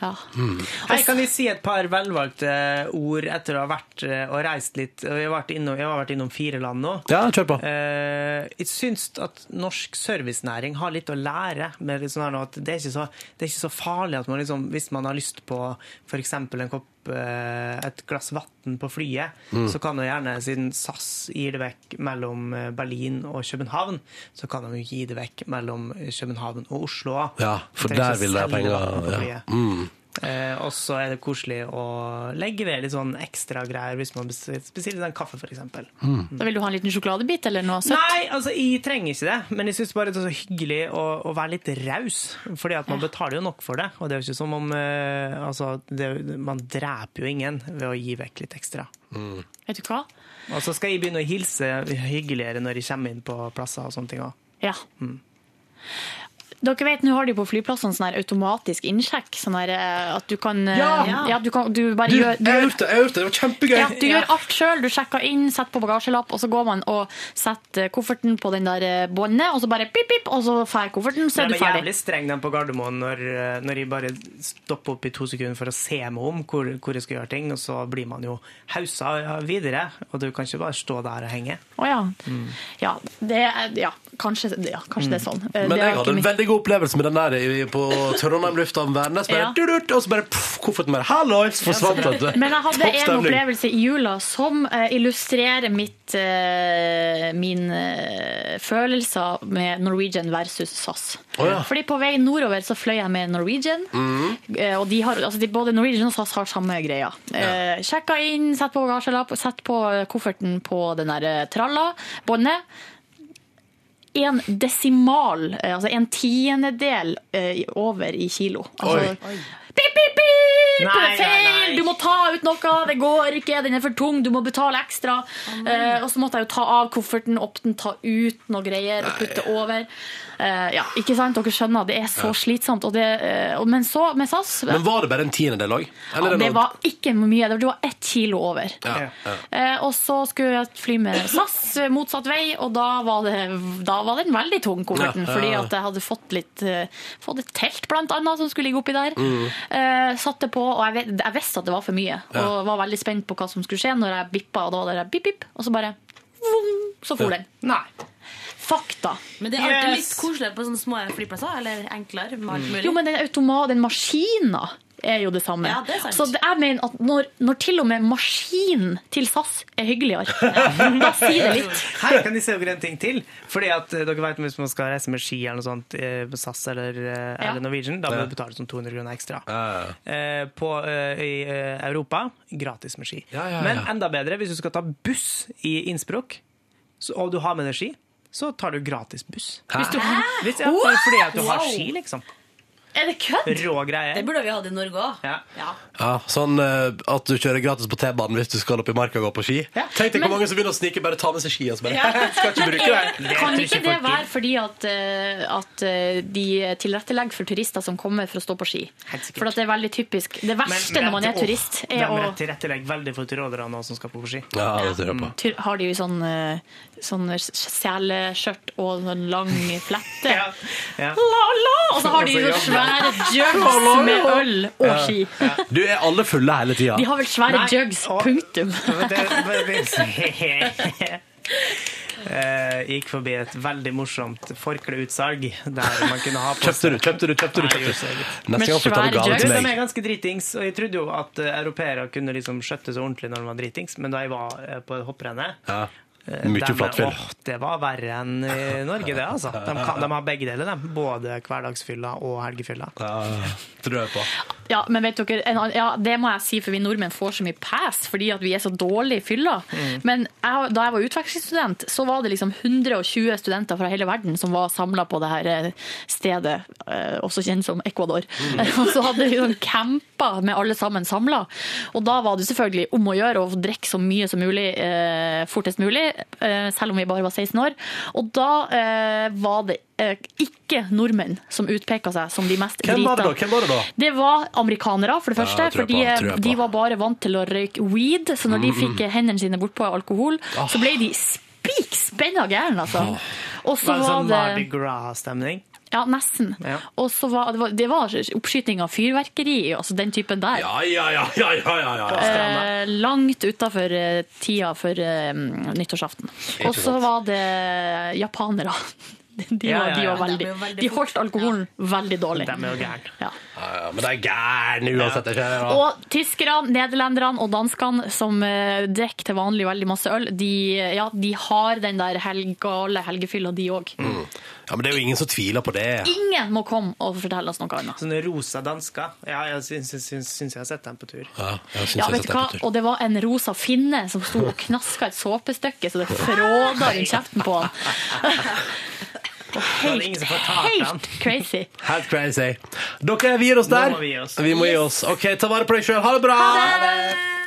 Ja. Mm. Hei, kan vi si et par velvalgte ord etter å ha vært eh, og reist litt? Jeg har vært innom, jeg har vært innom fire land nå. Ja, kjør på. Eh, jeg syns at norsk servicenæring har litt å lære. Med litt sånn her nå, at det, er ikke så, det er ikke så farlig at man liksom, hvis man har lyst på f.eks. en kopp eh, et glass vann på flyet, Mm. så kan jo gjerne, siden SAS gir det vekk mellom eh, Berlin og København, så kan de jo gi det vekk mellom København og Oslo òg. Ja, for der vil det være penger. Ja. Mm. Eh, og så er det koselig å legge ved litt sånn ekstra greier hvis man bestiller en kaffe, f.eks. Da vil du ha en liten sjokoladebit eller noe søtt? Nei, altså, jeg trenger ikke det, men jeg syns bare det er så hyggelig å, å være litt raus. Fordi at man betaler jo nok for det, og det er jo ikke som om eh, Altså, det, man dreper jo ingen ved å gi vekk litt ekstra. Vet du hva? Og så skal jeg begynne å hilse hyggeligere når jeg kommer inn på plasser og sånne ting òg. Ja. Dere vet, Nå har de på flyplassene sånn her automatisk innsjekk. Sånn her, eh, at du kan eh, Ja! ja du, kan, du bare Du, gjør du det, jeg hørte det. det var kjempegøy. Ja, du gjør alt sjøl. Du sjekker inn, setter på bagasjelapp, og så går man og setter kofferten på den der eh, båndet, og så bare pip, pip, og så drar kofferten, så er du De Det er ferdig. jævlig streng dem på Gardermoen når, eh, når jeg bare stopper opp i to sekunder for å se meg om hvor, hvor jeg skal gjøre ting, og så blir man jo hausa videre, og du kan ikke bare stå der og henge. Å ja. Ja, det ja, kanskje, ja, kanskje det er sånn. Eh, Men det jeg hadde en mitt- veldig god opplevelse med den der på Trondheim lufthavn Værnes. Bare, Ja. Og så bare pff, kofferten bare Hallois! Forsvant. vet du. Men jeg hadde Topp en stemning. opplevelse i jula som eh, illustrerer mitt, eh, min eh, følelser med Norwegian versus SAS. Å ja. Fordi på vei nordover så fløy jeg med Norwegian. Mm. eh, Og de har, altså de, både Norwegian og SAS har samme greia. Eh, sjekka inn, sett på bagasjelapp, sett på kofferten på den der eh, tralla, båndet. En desimal, eh, altså en tiendedel eh, over i kilo. Altså, Oi. Pip, pip, pip! Nei, er Feil! nei. Du må ta ut noe! Det går ikke! Den er for tung! Du må betale ekstra. Eh, og så måtte jeg jo ta av kofferten, åpne den, ta ut noe greier og putte over. Eh, ja, ikke sant? Dere skjønner, det er så slitsomt. Og det, eh, men så, med SAS Men var det bare en tiendedel òg? ja, Det var ikke mye. Det var ett kilo over. ja, ja. Eh, og så skulle jeg fly med SAS motsatt vei, og da var, det, da var den veldig tung, kofferten. Ja, ja, Fordi at jeg hadde fått litt Fått et telt, blant annet, som skulle ligge oppi der. Mm. Eh, satte på, og jeg, jeg visste at det var for mye. Ja. Og var veldig spent på hva som skulle skje når jeg bippa, og da var det der bip, bip, og så bare vum, Så for Ja. den. Nei. Fakta. Men det er alltid Yes. litt koseligere på sånne små flyplasser. Eller enklere mulig. Jo, men den automa, den maskina er jo det samme. Ja, det. Så jeg mener at når, når til og med maskinen til SAS er hyggeligere, <laughs> da sier det litt. Her kan de se dere en ting til. Fordi at eh, dere vet Hvis man skal reise med ski eller noe sånt, eh, på SAS eller, eh, Ja. eller Norwegian, da må Ja. du betale sånn 200 kroner ekstra. Ja, Eh, På, eh, I Europa gratis med ski. Ja, ja, Men enda bedre, hvis du skal ta buss i Innsbruck, så, og du har med deg ski, så tar du gratis buss. Hvis du, hvis, ja, fordi at du har ski, liksom. Er det kødd? Rå Det burde vi hatt i Norge òg. Ja. Ja, sånn eh, at du kjører gratis på T-banen hvis du skal opp i marka og gå på ski. Ja. Tenk deg hvor mange som begynner å snike bare ta med seg ski så bare Ja. <laughs> Skal ikke bruke det. Det Kan ikke det være fordi at, eh, at eh, de tilrettelegger for turister som kommer for å stå på ski? Helt sikkert. For at det er veldig typisk. Det verste når man er turist, De er å tilrettelegger veldig for råderne som skal på ski. Ja, det tror jeg på. Tur- har de jo sånn, eh, sånn seleskjørt og sånn lang flette. Ja. Ja. La, la! Og så har de jo Altså, svære jugs med øl og ski. Du er alle fulle hele tida. De har vel svære Nei, jugs, punktum. Det, Eh, gikk forbi et veldig morsomt forkleutsalg der man kunne ha på Kjøpte du, kjøpte du, kjøpte du? Nei, kjøpte jeg du. gjorde ikke Neste gang får du gave De meg. er ganske dritings, og jeg trodde jo at uh, europeere kunne liksom skjøtte seg ordentlig når de var dritings, men da jeg var eh, på hopprennet, Ja. Eh, Mye flatfjell. det var verre enn i Norge, det, altså. De, kan, de har begge deler, de. Både hverdagsfylla og helgefylla. tror jeg på. Ja, men vet dere, en, ja, det må jeg si, for vi nordmenn får så mye pass fordi at vi er så dårlige i fylla. Mm. Men jeg, da jeg var utvekslingsstudent, så var det liksom 120 studenter fra hele verden som var samla på det her eh, stedet, eh, også kjent som Ecuador. Mm. <laughs> Og så hadde vi sånn campa med alle sammen samla. Og da var det selvfølgelig om å gjøre å drikke så mye som mulig eh, fortest mulig, eh, selv om vi bare var 16 år. Og da eh, var det eh, ikke nordmenn som utpeka seg som de mest Hvem var det da? Hvem var det da? Det var amerikanere, for det første. Ja, for de var bare vant til å røyke weed, så når de Mm. fikk hendene sine bortpå alkohol, Ah. så ble de spik spenna gærne, altså. Og så Var det sånn Mardi Gras-stemning? Ja, nesten. Ja. Og så var det, var det var oppskyting av fyrverkeri, altså den typen der. Ja, ja, ja, ja, ja, ja, ja. Eh, langt utafor eh, tida for eh, nyttårsaften. Og så var det japanere. <laughs> De, Ja, var, ja, de, ja. var veldig, De holdt alkoholen veldig dårlig. De er jo gærne. Ja. Men de er gærne uansett. Ja. Og tyskerne, nederlenderne og danskene som uh, drikker til vanlig veldig masse øl, de, ja, de har den der helgale helgefylla, de òg. Mm. ja, Men det er jo ingen som tviler på det. Ingen må komme og fortelle oss noe annet. Sånne rosa dansker. Ja, jeg syns, syns, syns jeg har sett dem på tur. Ja, jeg synes Ja, jeg vet du setter hva? på tur. Og det var en rosa finne som sto og knaska et såpestykke så det <laughs> fråda rundt kjeften på han. <laughs> Helt crazy. <laughs> Helt crazy. Dere, vi gir oss der. Nå må vi gi oss. Vi må gi oss. OK, ta vare på deg sjøl. Ha det bra! Ha det!